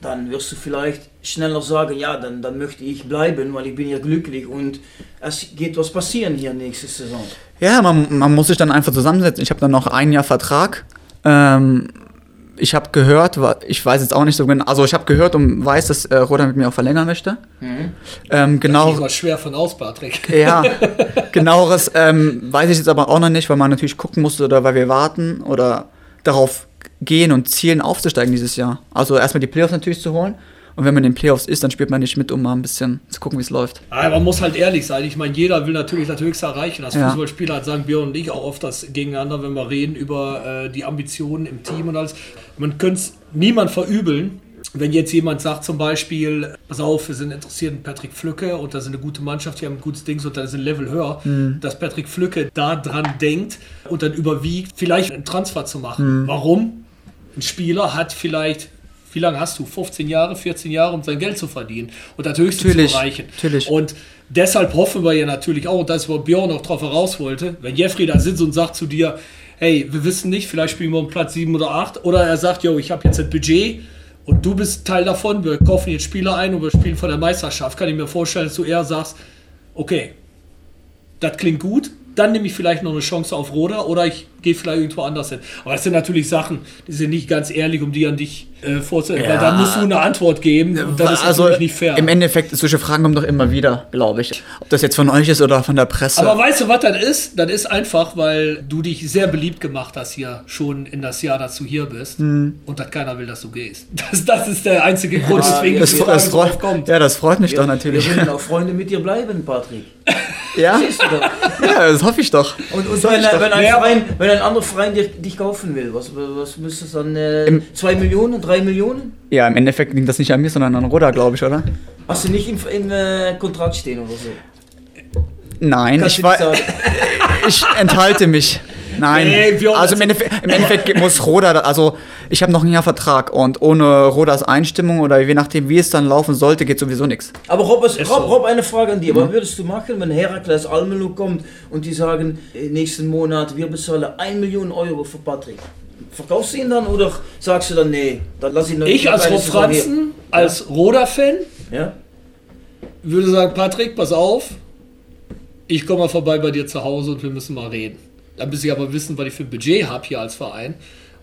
dann wirst du vielleicht schneller sagen, ja, dann, dann möchte ich bleiben, weil ich bin ja glücklich und es geht was passieren hier nächste Saison. Ja, man, man muss sich dann einfach zusammensetzen. Ich habe dann noch ein Jahr Vertrag. Ähm, ich habe gehört, ich weiß jetzt auch nicht so genau, also ich habe gehört und weiß, dass äh, Roda mit mir auch verlängern möchte. Mhm. Ähm, genau. Das war schwer von aus, Patrick. Ja, genaueres ähm, weiß ich jetzt aber auch noch nicht, weil man natürlich gucken musste oder weil wir warten oder darauf gehen und zielen aufzusteigen dieses Jahr. Also erstmal die Playoffs natürlich zu holen. Und wenn man in den Playoffs ist, dann spielt man nicht mit, um mal ein bisschen zu gucken, wie es läuft. Aber man muss halt ehrlich sein. Ich meine, jeder will natürlich das Höchste erreichen. Als Ja. Fußballspieler halt sagen Björn und ich auch oft das gegeneinander, wenn wir reden über äh, die Ambitionen im Team und alles. Man könnte es niemand verübeln, wenn jetzt jemand sagt zum Beispiel, pass auf, wir sind interessiert in Patrick Flücke und da sind eine gute Mannschaft, die haben ein gutes Ding und da ist ein Level höher, Mhm. dass Patrick Flücke da dran denkt und dann überwiegt, vielleicht einen Transfer zu machen. Mhm. Warum? Ein Spieler hat vielleicht, wie lange hast du? 15 Jahre, 14 Jahre, um sein Geld zu verdienen und das Höchste Natürlich, zu erreichen. natürlich. Und deshalb hoffen wir ja natürlich auch, dass wo Björn auch drauf heraus wollte, wenn Jeffrey da sitzt und sagt zu dir, hey, wir wissen nicht, vielleicht spielen wir um Platz 7 oder 8, oder er sagt, yo, ich habe jetzt ein Budget und du bist Teil davon, wir kaufen jetzt Spieler ein und wir spielen von der Meisterschaft, kann ich mir vorstellen, dass du eher sagst, okay, das klingt gut, dann nehme ich vielleicht noch eine Chance auf Roda oder ich gehe vielleicht irgendwo anders hin. Aber das sind natürlich Sachen, die sind nicht ganz ehrlich, um die an dich äh, vorzustellen, weil Ja. da musst du eine Antwort geben und das ist also natürlich nicht fair. im Endeffekt, solche Fragen kommen doch immer wieder, glaube ich. Ob das jetzt von euch ist oder von der Presse. Aber weißt du, was das ist? Das ist einfach, weil du dich sehr beliebt gemacht hast hier schon in das Jahr, dass du hier bist Hm. und dass keiner will, dass du gehst. Das, das ist der einzige Grund, weswegen das, das, freut, drauf kommt. ja, das freut mich Wir, doch natürlich. wir wollen auch Freunde mit dir bleiben, Patrick. Ja? Siehst du doch. ja, das hoffe ich doch. Und, und wenn, ich doch. wenn, ein Ja, aber- Verein, wenn ein anderer Verein dich, dich kaufen will, was, was müsste es dann? Äh, Im- zwei Millionen, drei Millionen? Ja, im Endeffekt liegt das nicht an mir, sondern an Roda, glaube ich, oder? Hast du nicht im, im äh, Kontrakt stehen oder so? Nein, Kannst ich, war, ich enthalte mich. Nein, Nee, Björn, also im Endeffekt, im Endeffekt muss Roda, da- also ich habe noch ein Jahr Vertrag und ohne Rodas Einstimmung oder je nachdem, wie es dann laufen sollte, geht sowieso nichts. Aber Rob, es- Ist Rob, so. Rob, eine Frage an dir. Was würdest du machen, wenn Herakles Almelo kommt und die sagen, äh, nächsten Monat, wir bezahlen 1 Million Euro für Patrick? Verkaufst du ihn dann oder sagst du dann, nee, dann lass ihn noch Ich als Rob? Franzen, als Roda-Fan, Ja? würde sagen, Patrick, pass auf, ich komme mal vorbei bei dir zu Hause und wir müssen mal reden. Dann müsste ich aber wissen, was ich für ein Budget habe hier als Verein.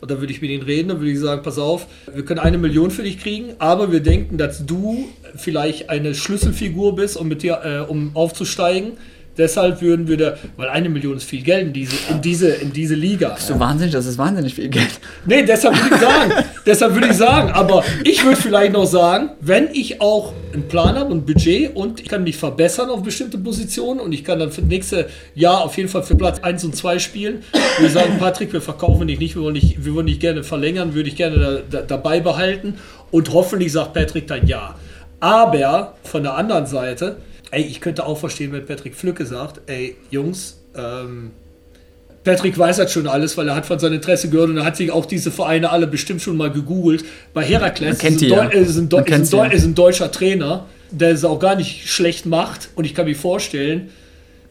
Und dann würde ich mit ihnen reden, dann würde ich sagen, pass auf, wir können eine Million für dich kriegen, aber wir denken, dass du vielleicht eine Schlüsselfigur bist, um mit dir, äh, um aufzusteigen. Deshalb würden wir da, weil eine Million ist viel Geld in diese, in diese, in diese Liga. Bist du wahnsinnig? Das ist wahnsinnig viel Geld. Nee, deshalb würde ich sagen, deshalb würde ich sagen, aber ich würde vielleicht noch sagen, wenn ich auch einen Plan habe und ein Budget und ich kann mich verbessern auf bestimmte Positionen und ich kann dann für das nächste Jahr auf jeden Fall für Platz 1 und 2 spielen, würde ich sagen, Patrick, wir verkaufen dich nicht, wir wollen dich, wir wollen dich gerne verlängern, würde ich gerne da, da, dabei behalten und hoffentlich sagt Patrick dann ja. Aber von der anderen Seite, ey, ich könnte auch verstehen, wenn Patrick Flücke sagt, ey, Jungs, ähm, Patrick weiß das schon alles, weil er hat von seinem Interesse gehört und er hat sich auch diese Vereine alle bestimmt schon mal gegoogelt. Bei Herakles ist, ein, ja. ist, ein, ist, ein, ist ein deutscher Trainer, der es auch gar nicht schlecht macht. Und ich kann mir vorstellen,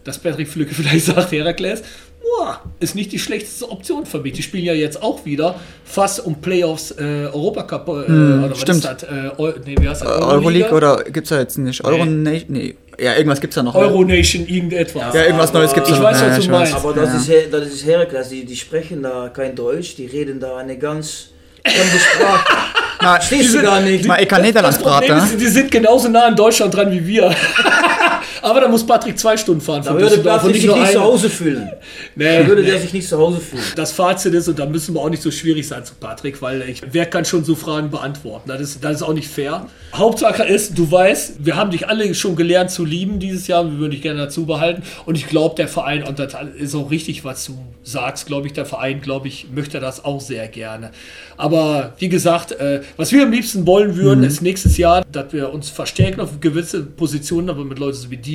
dass Patrick Flücke vielleicht sagt, Herakles, boah, ist nicht die schlechteste Option für mich. Die spielen ja jetzt auch wieder fast um Playoffs äh, Europacup. Äh, Hm, oder was stimmt. ist das? Äh, nee, wie heißt das? Euroleague oder gibt's da jetzt nicht? Euro nee. nee. Ja, irgendwas gibt's da noch. ne? Euronation, irgendetwas. Ja, irgendwas Neues gibt's Ich da noch. weiß, Ja, was ich du weiß. meinst. Aber das, Ja. ist, Her- das ist Herakles, die, die sprechen da kein Deutsch, die reden da eine ganz fremde Sprache. Na, Verstehst du gar nicht. mal, ich kann Niederlands praten. ist, die sind genauso nah an Deutschland dran wie wir. Aber da muss Patrick zwei Stunden fahren. Da würde Patrick sich nicht zu eine. Hause fühlen. Nee, Da würde nee. der sich nicht zu Hause fühlen. Das Fazit ist, und da müssen wir auch nicht so schwierig sein zu Patrick, weil ich, wer kann schon so Fragen beantworten? Das ist, das ist auch nicht fair. Hauptsache ist, du weißt, wir haben dich alle schon gelernt zu lieben dieses Jahr, wir würden dich gerne dazu behalten. Und ich glaube, der Verein, und das ist auch richtig, was du sagst, glaube ich, der Verein, glaube ich, möchte das auch sehr gerne. Aber wie gesagt, äh, was wir am liebsten wollen würden, Mhm. ist nächstes Jahr, dass wir uns verstärken auf gewisse Positionen, aber mit Leuten so wie dir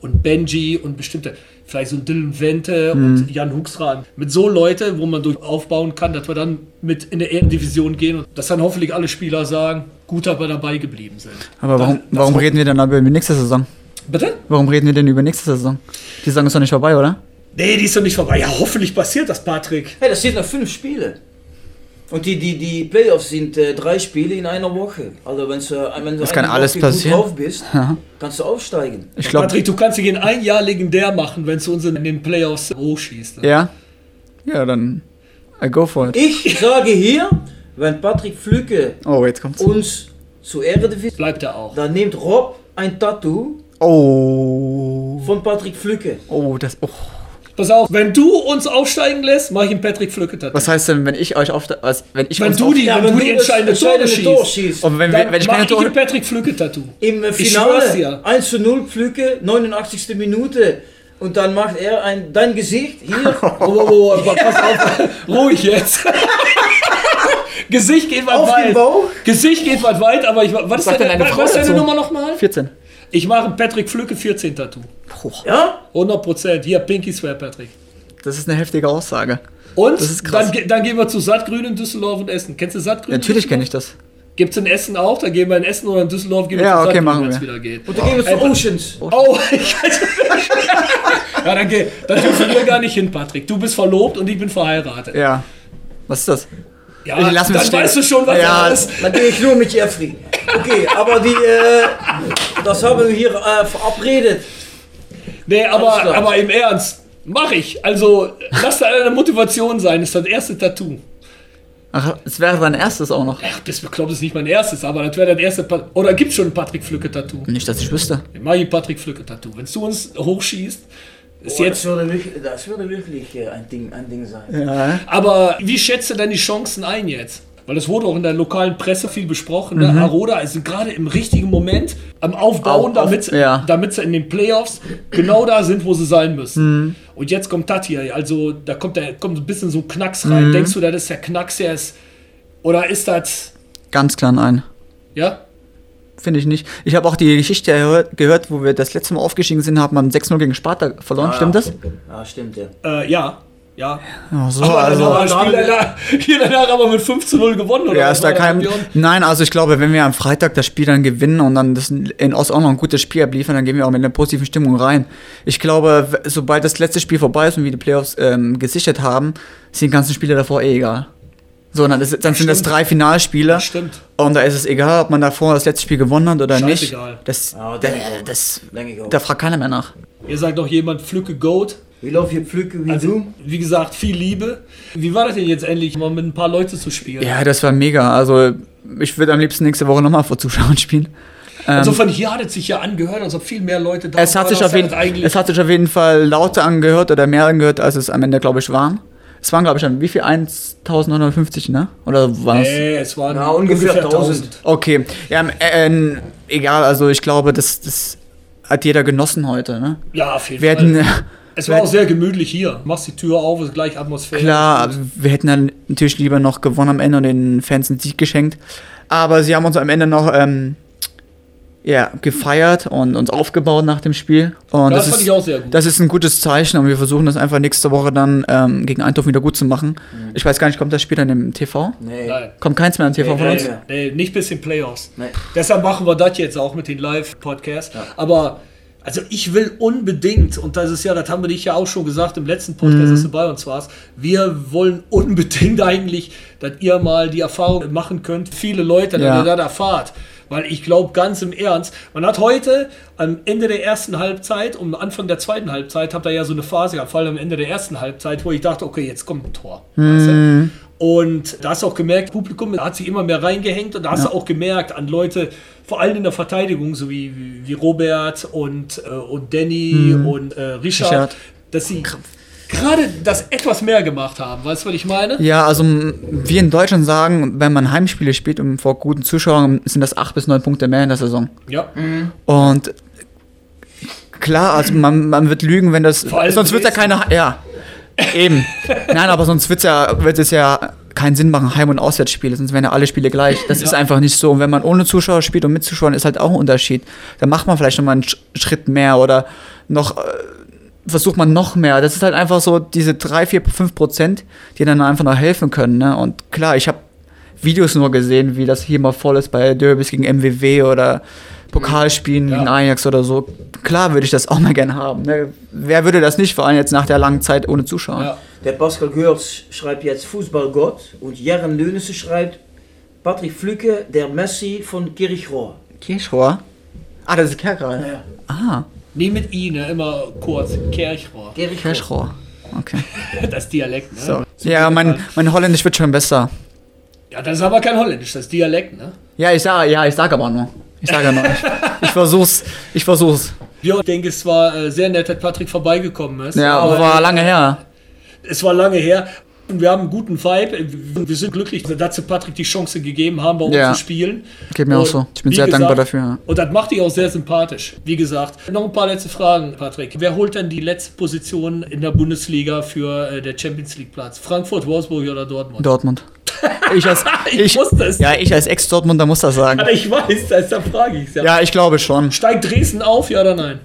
und Benji und bestimmte, vielleicht so ein Dylan Wente Mhm. und Jan Huxran. Mit so Leute, wo man durch aufbauen kann, dass wir dann mit in der Ehrendivision gehen und dass dann hoffentlich alle Spieler sagen, gut, dass wir dabei geblieben sind. Aber warum, das warum reden wir dann aber über nächste Saison? Bitte? Warum reden wir denn über nächste Saison? Die Saison ist doch nicht vorbei, oder? Nee, die ist doch nicht vorbei. Ja, hoffentlich passiert das, Patrick. Hey, das sind noch fünf Spiele. Und die, die, die Playoffs sind äh, drei Spiele in einer Woche. Also wenn du, wenn du Das kann alles Woche passieren. gut drauf bist, Ja. kannst du aufsteigen. Ich glaube, Patrick, du kannst dich in ein Jahr legendär machen, wenn du uns in den Playoffs hochschießt. ja. Ja, dann I go for it. Ich sage hier, wenn Patrick Flücke Oh, jetzt kommt's. uns zur Eredivisie, Bleibt er auch. dann nimmt Rob ein Tattoo Oh. von Patrick Flücke. Oh, das. Oh. Pass auf, wenn du uns aufsteigen lässt, mach ich einen Patrick Flücke Tattoo. Was heißt denn, wenn ich euch auf was, wenn ich Wenn du die, Ja, wenn du die entscheidende Tore schießt, schießt. Und wenn, dann wenn, wenn ich mach keine ich ein Tore. Patrick Flücke Tattoo. Im Ich Finale dir. 1 zu 0 Flücke, 89. Minute. Und dann macht er ein, dein Gesicht hier. Oh, oh, oh, oh, pass auf, ruhig jetzt. Gesicht geht was Auf den weit. Bauch? Gesicht geht was weit, aber ich, was ist deine, denn deine was Frau ist deine? Nummer nochmal? 14. Ich mache ein Patrick Flücke 14 Tattoo. Ja? 100 Prozent. Hier, Pinky Swear, Patrick. Das ist eine heftige Aussage. Und Das ist krass. dann, dann gehen wir zu Sattgrün in Düsseldorf und Essen. Kennst du Sattgrün? Natürlich kenne ich das. Gibt's in Essen auch? Dann gehen wir in Essen oder in Düsseldorf gehen wir Ja, zu okay, Sattgrün, machen wir. wieder geht. Und dann gehen wir zu Oceans. Oh, ich weiß Ja, dann geh. Dann dürfen wir gar nicht hin, Patrick. Du bist verlobt und ich bin verheiratet. Ja. Was ist das? Ja, Ich lass dann das stehen. weißt du schon, was Ja, da ist. Dann gehe ich nur mit Jeffrey. Okay, aber die, äh, das haben wir hier äh, verabredet. Nee, aber, aber im Ernst. Mach ich. Also, lass da eine Motivation sein. Das ist das erste Tattoo. Ach, es wäre dein erstes auch noch. Ach, das bekloppt ist nicht mein erstes, aber das wäre das erste. Pa Oder gibt's schon ein Patrick Flücke-Tattoo? Nicht, dass ich wüsste. Ich mach ich ein Patrick Flücke-Tattoo. Wenn du uns hochschießt, ist Boah, jetzt. das, würde wirklich, das würde wirklich äh, ein, Ding, ein Ding sein. Ja. Aber wie schätzt du denn die Chancen ein jetzt? Weil es wurde auch in der lokalen Presse viel besprochen. Mhm. Ne? Aroda ist gerade im richtigen Moment am Aufbauen, Auf- auf- damit, ja. damit sie in den Playoffs genau da sind, wo sie sein müssen. Mhm. Und jetzt kommt das hier. Also da kommt, der, kommt ein bisschen so ein Knacks rein. Mhm. Denkst du, das ist der Knacks, der ist. Oder ist das. Ganz klar nein. Ja? Finde ich nicht. Ich habe auch die Geschichte gehört, gehört, wo wir das letzte Mal aufgestiegen sind, haben wir 6-0 gegen Sparta verloren. Ah, Stimmt ja. das? Ja, stimmt, ja. Äh, ja. Ja. Ja, so, aber also. Spiel danach, hier danach aber mit 5 zu 0 gewonnen, oder? Ja, ist da kein. Nein, also ich glaube, wenn wir am Freitag das Spiel dann gewinnen und dann das in Ost auch noch ein gutes Spiel abliefern, dann gehen wir auch mit einer positiven Stimmung rein. Ich glaube, sobald das letzte Spiel vorbei ist und wir die Playoffs ähm, gesichert haben, sind die ganzen Spiele davor eh egal. So, dann, ist, dann sind das drei Finalspiele. Das stimmt. Und da ist es egal, ob man davor das letzte Spiel gewonnen hat oder nicht. Scheißegal. Das, Ja, da, das, auch. da fragt keiner mehr nach. Ihr sagt doch jemand, pflücke Goat. Wie läuft hier Pflücke wie Also, du? wie gesagt, viel Liebe. Wie war das denn jetzt endlich, mal mit ein paar Leuten zu spielen? Ja, das war mega. Also, ich würde am liebsten nächste Woche nochmal vor Zuschauern spielen. Ähm, Insofern, hier hat es sich ja angehört, als ob viel mehr Leute da es, hat sich waren, auf jeden, es hat sich auf jeden Fall lauter angehört oder mehr angehört, als es am Ende, glaube ich, waren. Es waren, glaube ich, dann wie viel? 1950, ne? Oder war es? nee, es waren Ja, ungefähr 1000. Okay. Ja, äh, egal, also ich glaube, das, das hat jeder genossen heute, ne? Ja, auf jeden Wir Fall. hätten, es war auch sehr gemütlich hier. Machst die Tür auf, ist gleich Atmosphäre. Klar, wir hätten dann natürlich lieber noch gewonnen am Ende und den Fans einen Sieg geschenkt. Aber sie haben uns am Ende noch ähm, ja, gefeiert und uns aufgebaut nach dem Spiel. Und Das das, fand ist, ich auch sehr gut. Das ist ein gutes Zeichen und wir versuchen das einfach nächste Woche dann ähm, gegen Eindhoven wieder gut zu machen. Mhm. Ich weiß gar nicht, kommt das Spiel dann im TV? Nee. Nein. Kommt keins mehr im TV von Nee, uns? nee, nee, nicht bis in Playoffs. Nee. Deshalb machen wir das jetzt auch mit den Live-Podcasts. Aber Also ich will unbedingt, und das ist ja, das haben wir dich ja auch schon gesagt im letzten Podcast, Mhm. dass du bei uns warst, wir wollen unbedingt eigentlich, dass ihr mal die Erfahrung machen könnt, viele Leute, dass Ja. ihr das erfahrt. Weil ich glaube ganz im Ernst, man hat heute am Ende der ersten Halbzeit und am Anfang der zweiten Halbzeit, habt ihr ja so eine Phase gehabt, vor allem am Ende der ersten Halbzeit, wo ich dachte, okay, jetzt kommt ein Tor. Mhm. Und da hast du auch gemerkt, das Publikum hat sich immer mehr reingehängt und da hast Ja. du auch gemerkt an Leute, vor allem in der Verteidigung, so wie, wie, wie Robert und, äh, und Danny Mhm. und äh, Richard, Richard. dass sie gerade das etwas mehr gemacht haben. Weißt du, was ich meine? Ja, also wir in Deutschland sagen, wenn man Heimspiele spielt und vor guten Zuschauern, sind das acht bis neun Punkte mehr in der Saison. Ja. Und klar, also man, man wird lügen, wenn das. Vor allem Sonst wird ja keine. Ja. Eben. Nein, aber sonst wird's ja, wird es ja keinen Sinn machen, Heim- und Auswärtsspiele, sonst wären ja alle Spiele gleich. Das ist einfach nicht so. Und wenn man ohne Zuschauer spielt und mit Zuschauern, ist halt auch ein Unterschied. Da macht man vielleicht nochmal einen Sch- Schritt mehr oder noch. Versucht man noch mehr. Das ist halt einfach so diese 3, 4, 5 Prozent, die dann einfach noch helfen können. Ne? Und klar, ich habe Videos nur gesehen, wie das hier mal voll ist bei Derbys gegen MWW oder Pokalspielen gegen Ajax oder so. Klar würde ich das auch mal gerne haben. Ne? Wer würde das nicht, vor allem jetzt nach der langen Zeit ohne Zuschauer? Der Pascal Görz schreibt jetzt Fußballgott und Jern Lönissen schreibt Patrick Flücke, der Messi von Kirchrohr. Kirchrohr? Ah, das ist Kerkral. Ja. Ah, Nie mit I, ne? immer kurz. Kirchrohr. Kirchrohr. Okay. Das Dialekt, ne? So. Ja, mein, mein Holländisch wird schon besser. Ja, das ist aber kein Holländisch, das ist Dialekt, ne? Ja, ich sage ja, ich sag aber nur. Ich sage nur. Ich, ich versuch's. Ich versuch's. Ja, ich denke, es war äh, sehr nett, dass Patrick vorbeigekommen ist. Ja, aber war lange her. Es war lange her. Und wir haben einen guten Vibe. Wir sind glücklich, dass sie Patrick die Chance gegeben haben, bei uns Ja. zu spielen. Geht mir auch Und so. Ich bin sehr gesagt, dankbar dafür. ja. Und das macht dich auch sehr sympathisch. Wie gesagt, noch ein paar letzte Fragen, Patrick. Wer holt denn die letzte Position in der Bundesliga für äh, der Champions League Platz? Frankfurt, Wolfsburg oder Dortmund? Dortmund. Ich als, Ich wusste es. Ja, ich als Ex-Dortmunder muss das sagen. Aber ich weiß, das ist da frage ich ja. Ja, ich glaube schon. Steigt Dresden auf, ja oder nein?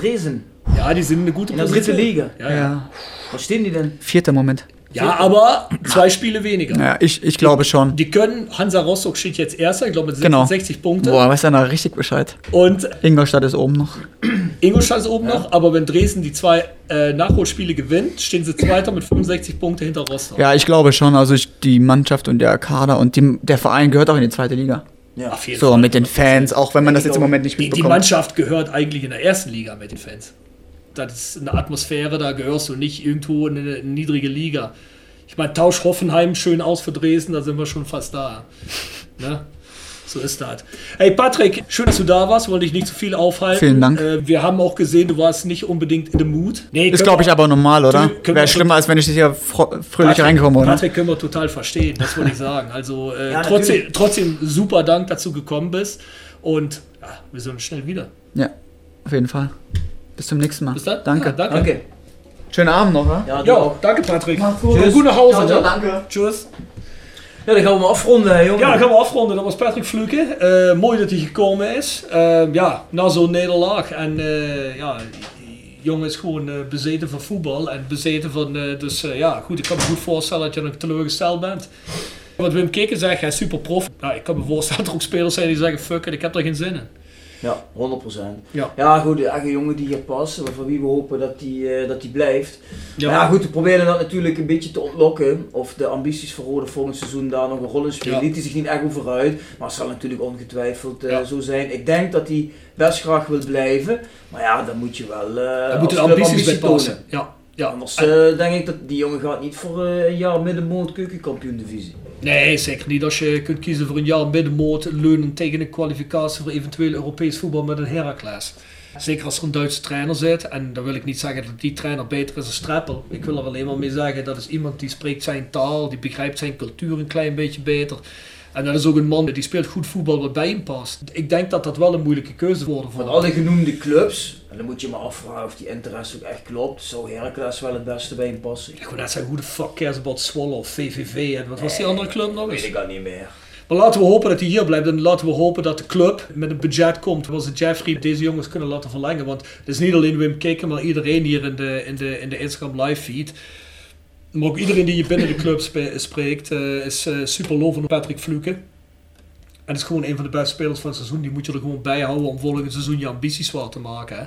Dresden. Ja, die sind in eine gute In der Position. dritten Liga. Ja, ja. Ja. Was stehen die denn? Vierter Moment. ja, aber zwei Spiele weniger. Ja, ich, ich glaube schon. Die können, Hansa Rostock steht jetzt Erster, ich glaube mit Genau. 66 Punkte. Boah, weiß einer richtig Bescheid. Und Ingolstadt ist oben noch. Ingolstadt ist oben noch, aber wenn Dresden die zwei äh, Nachholspiele gewinnt, stehen sie Zweiter mit 65 Punkte hinter Rostock. Ja, ich glaube schon. Also ich, die Mannschaft und der Kader und die, der Verein gehört auch in die zweite Liga. Ja. Auf jeden So, Fall. mit den Fans, auch wenn man das jetzt im Moment nicht Die, die mitbekommt. Mannschaft gehört eigentlich in der ersten Liga mit den Fans. Das ist eine Atmosphäre, da gehörst du nicht irgendwo in eine niedrige Liga. Ich meine, tausch Hoffenheim schön aus für Dresden, da sind wir schon fast da. Ne? So ist das. Hey Patrick, schön, dass du da warst. Wollte dich nicht zu viel aufhalten. Vielen Dank. Äh, wir haben auch gesehen, du warst nicht unbedingt in the mood. Nee, Ist, glaube ich, aber normal, oder? Wäre schlimmer, als wenn ich hier fro- fröhlich Patrick- reinkomme, oder? Patrick können wir total verstehen, das wollte ich sagen. Also äh, Ja, trotzdem, trotzdem super Dank, dass du gekommen bist. Und ja, wir sehen uns schnell wieder. Ja, auf jeden Fall. Bis zum nächsten Mal. Bis dann. Danke. Ja, danke. Danke. Schönen Abend noch, ja? Ja, du danke Patrick. gut. Und gut nach Hause. Ciao, ciao, ne? danke. Tschüss. Ja, dan gaan we maar afronden, jongen. Ja, dan gaan we afronden. Dat was Patrick Fluke. Eh, mooi dat hij gekomen is. Eh, ja, na zo'n nederlaag. En eh, ja, die jongen is gewoon eh, bezeten van voetbal. En bezeten van... eh, dus eh, ja, goed. Ik kan me goed voorstellen dat je nog teleurgesteld bent. Wat Wim Kikken zegt, hij is super prof. Ja, ik kan me voorstellen dat er ook spelers zijn die zeggen... Fuck it, ik heb er geen zin in. Ja, 100%. Ja. ja, goed, de eigen jongen die hier past, van wie we hopen dat die, eh, dat die blijft. Ja. Ja. goed, we proberen dat natuurlijk een beetje te ontlokken. Of de ambities voor Rode volgend seizoen daar nog een rol in spelen. Liet hij zich niet echt over uit, maar het zal natuurlijk ongetwijfeld eh, zo zijn. Ik denk dat hij best graag wil blijven, maar ja, dan moet je wel eh Daar moeten de ambities bij ambitie passen. tonen. Ja, ja. Anders En- denk ik dat die jongen gaat niet voor eh, een jaar middenmoot keukenkampioen divisie. Nee, zeker niet. Als je kunt kiezen voor een jaar middenmoot, leunen tegen een kwalificatie voor eventueel Europees voetbal met een Heracles. Zeker als er een Duitse trainer zit. En dan wil ik niet zeggen dat die trainer beter is dan Streppel. Ik wil er alleen maar mee zeggen, dat is iemand die spreekt zijn taal, die begrijpt zijn cultuur een klein beetje beter. En dat is ook een man die speelt goed voetbal wat bij hem past. Ik denk dat dat wel een moeilijke keuze wordt voor Van alle genoemde clubs, en dan moet je maar afvragen of die interesse ook echt klopt, zou Heracles wel het beste bij hem passen. Ik wou net zeggen, hoe de fuck cares about Zwolle of VVV en wat was die andere club nog eens? Weet ik al niet meer. Maar laten we hopen dat hij hier blijft. En laten we hopen dat de club met een budget komt. Zoals het Jeffrey deze jongens kunnen laten verlengen. Want het is niet alleen Wim Kikken, maar iedereen hier in de, in de, in de Instagram live feed. Maar ook iedereen die je binnen de club spreekt, eh, is eh, super lovend op Patrick Fluke. En is gewoon een van de beste spelers van het seizoen. Die moet je er gewoon bij houden om volgend seizoen je ambities waar te maken. Hè?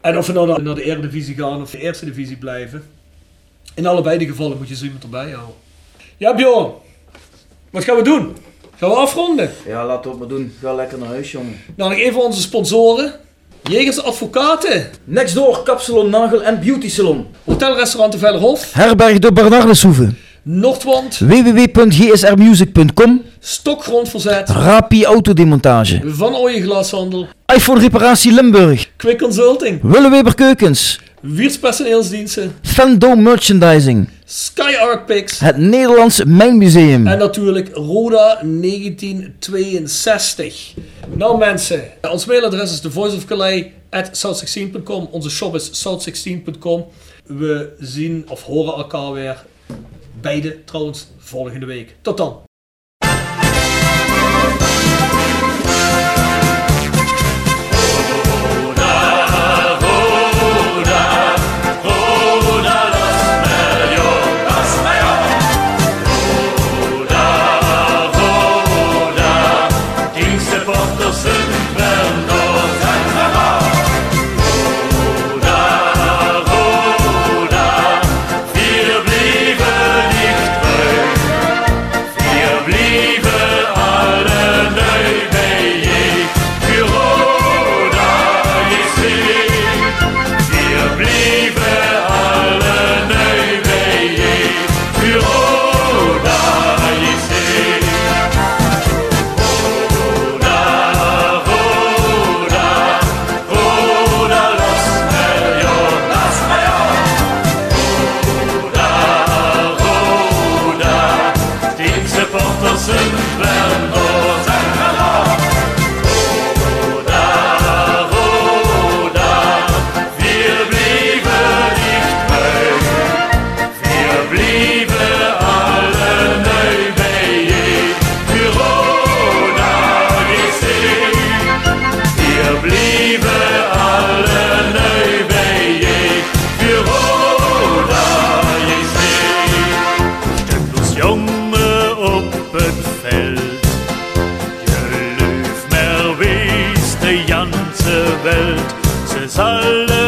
En of we nou naar- naar de Eredivisie gaan of de Eerste Divisie blijven. In allebei de gevallen moet je zo iemand erbij houden. Ja, Bjorn. Wat gaan we doen? Gaan we afronden? Ja, laten we het maar doen. Ga lekker naar huis, jongen. Nou, nog even onze sponsoren. Jegers Advocaten. Next door, Kapsalon, Nagel en Beauty Salon. Hotelrestaurant de Vellerhof. Herberg de Bernardeshoeve. Noordwand. www.gsrmusic.com Stokgrondverzet. Rapi Autodemontage. Van Ooyen Glashandel. iPhone Reparatie Limburg. Quick Consulting. Willeweber Keukens. Wiers Personeelsdiensten. Fendo Merchandising. Sky Art Picks. Het Nederlands Mijnmuseum. En natuurlijk Roda 1962. Nou mensen, ons mailadres is thevoiceofcalais.south16.com. Onze shop is south16.com. We zien of horen elkaar weer. Beide trouwens volgende week. Tot dan. Welt. Ze zal sich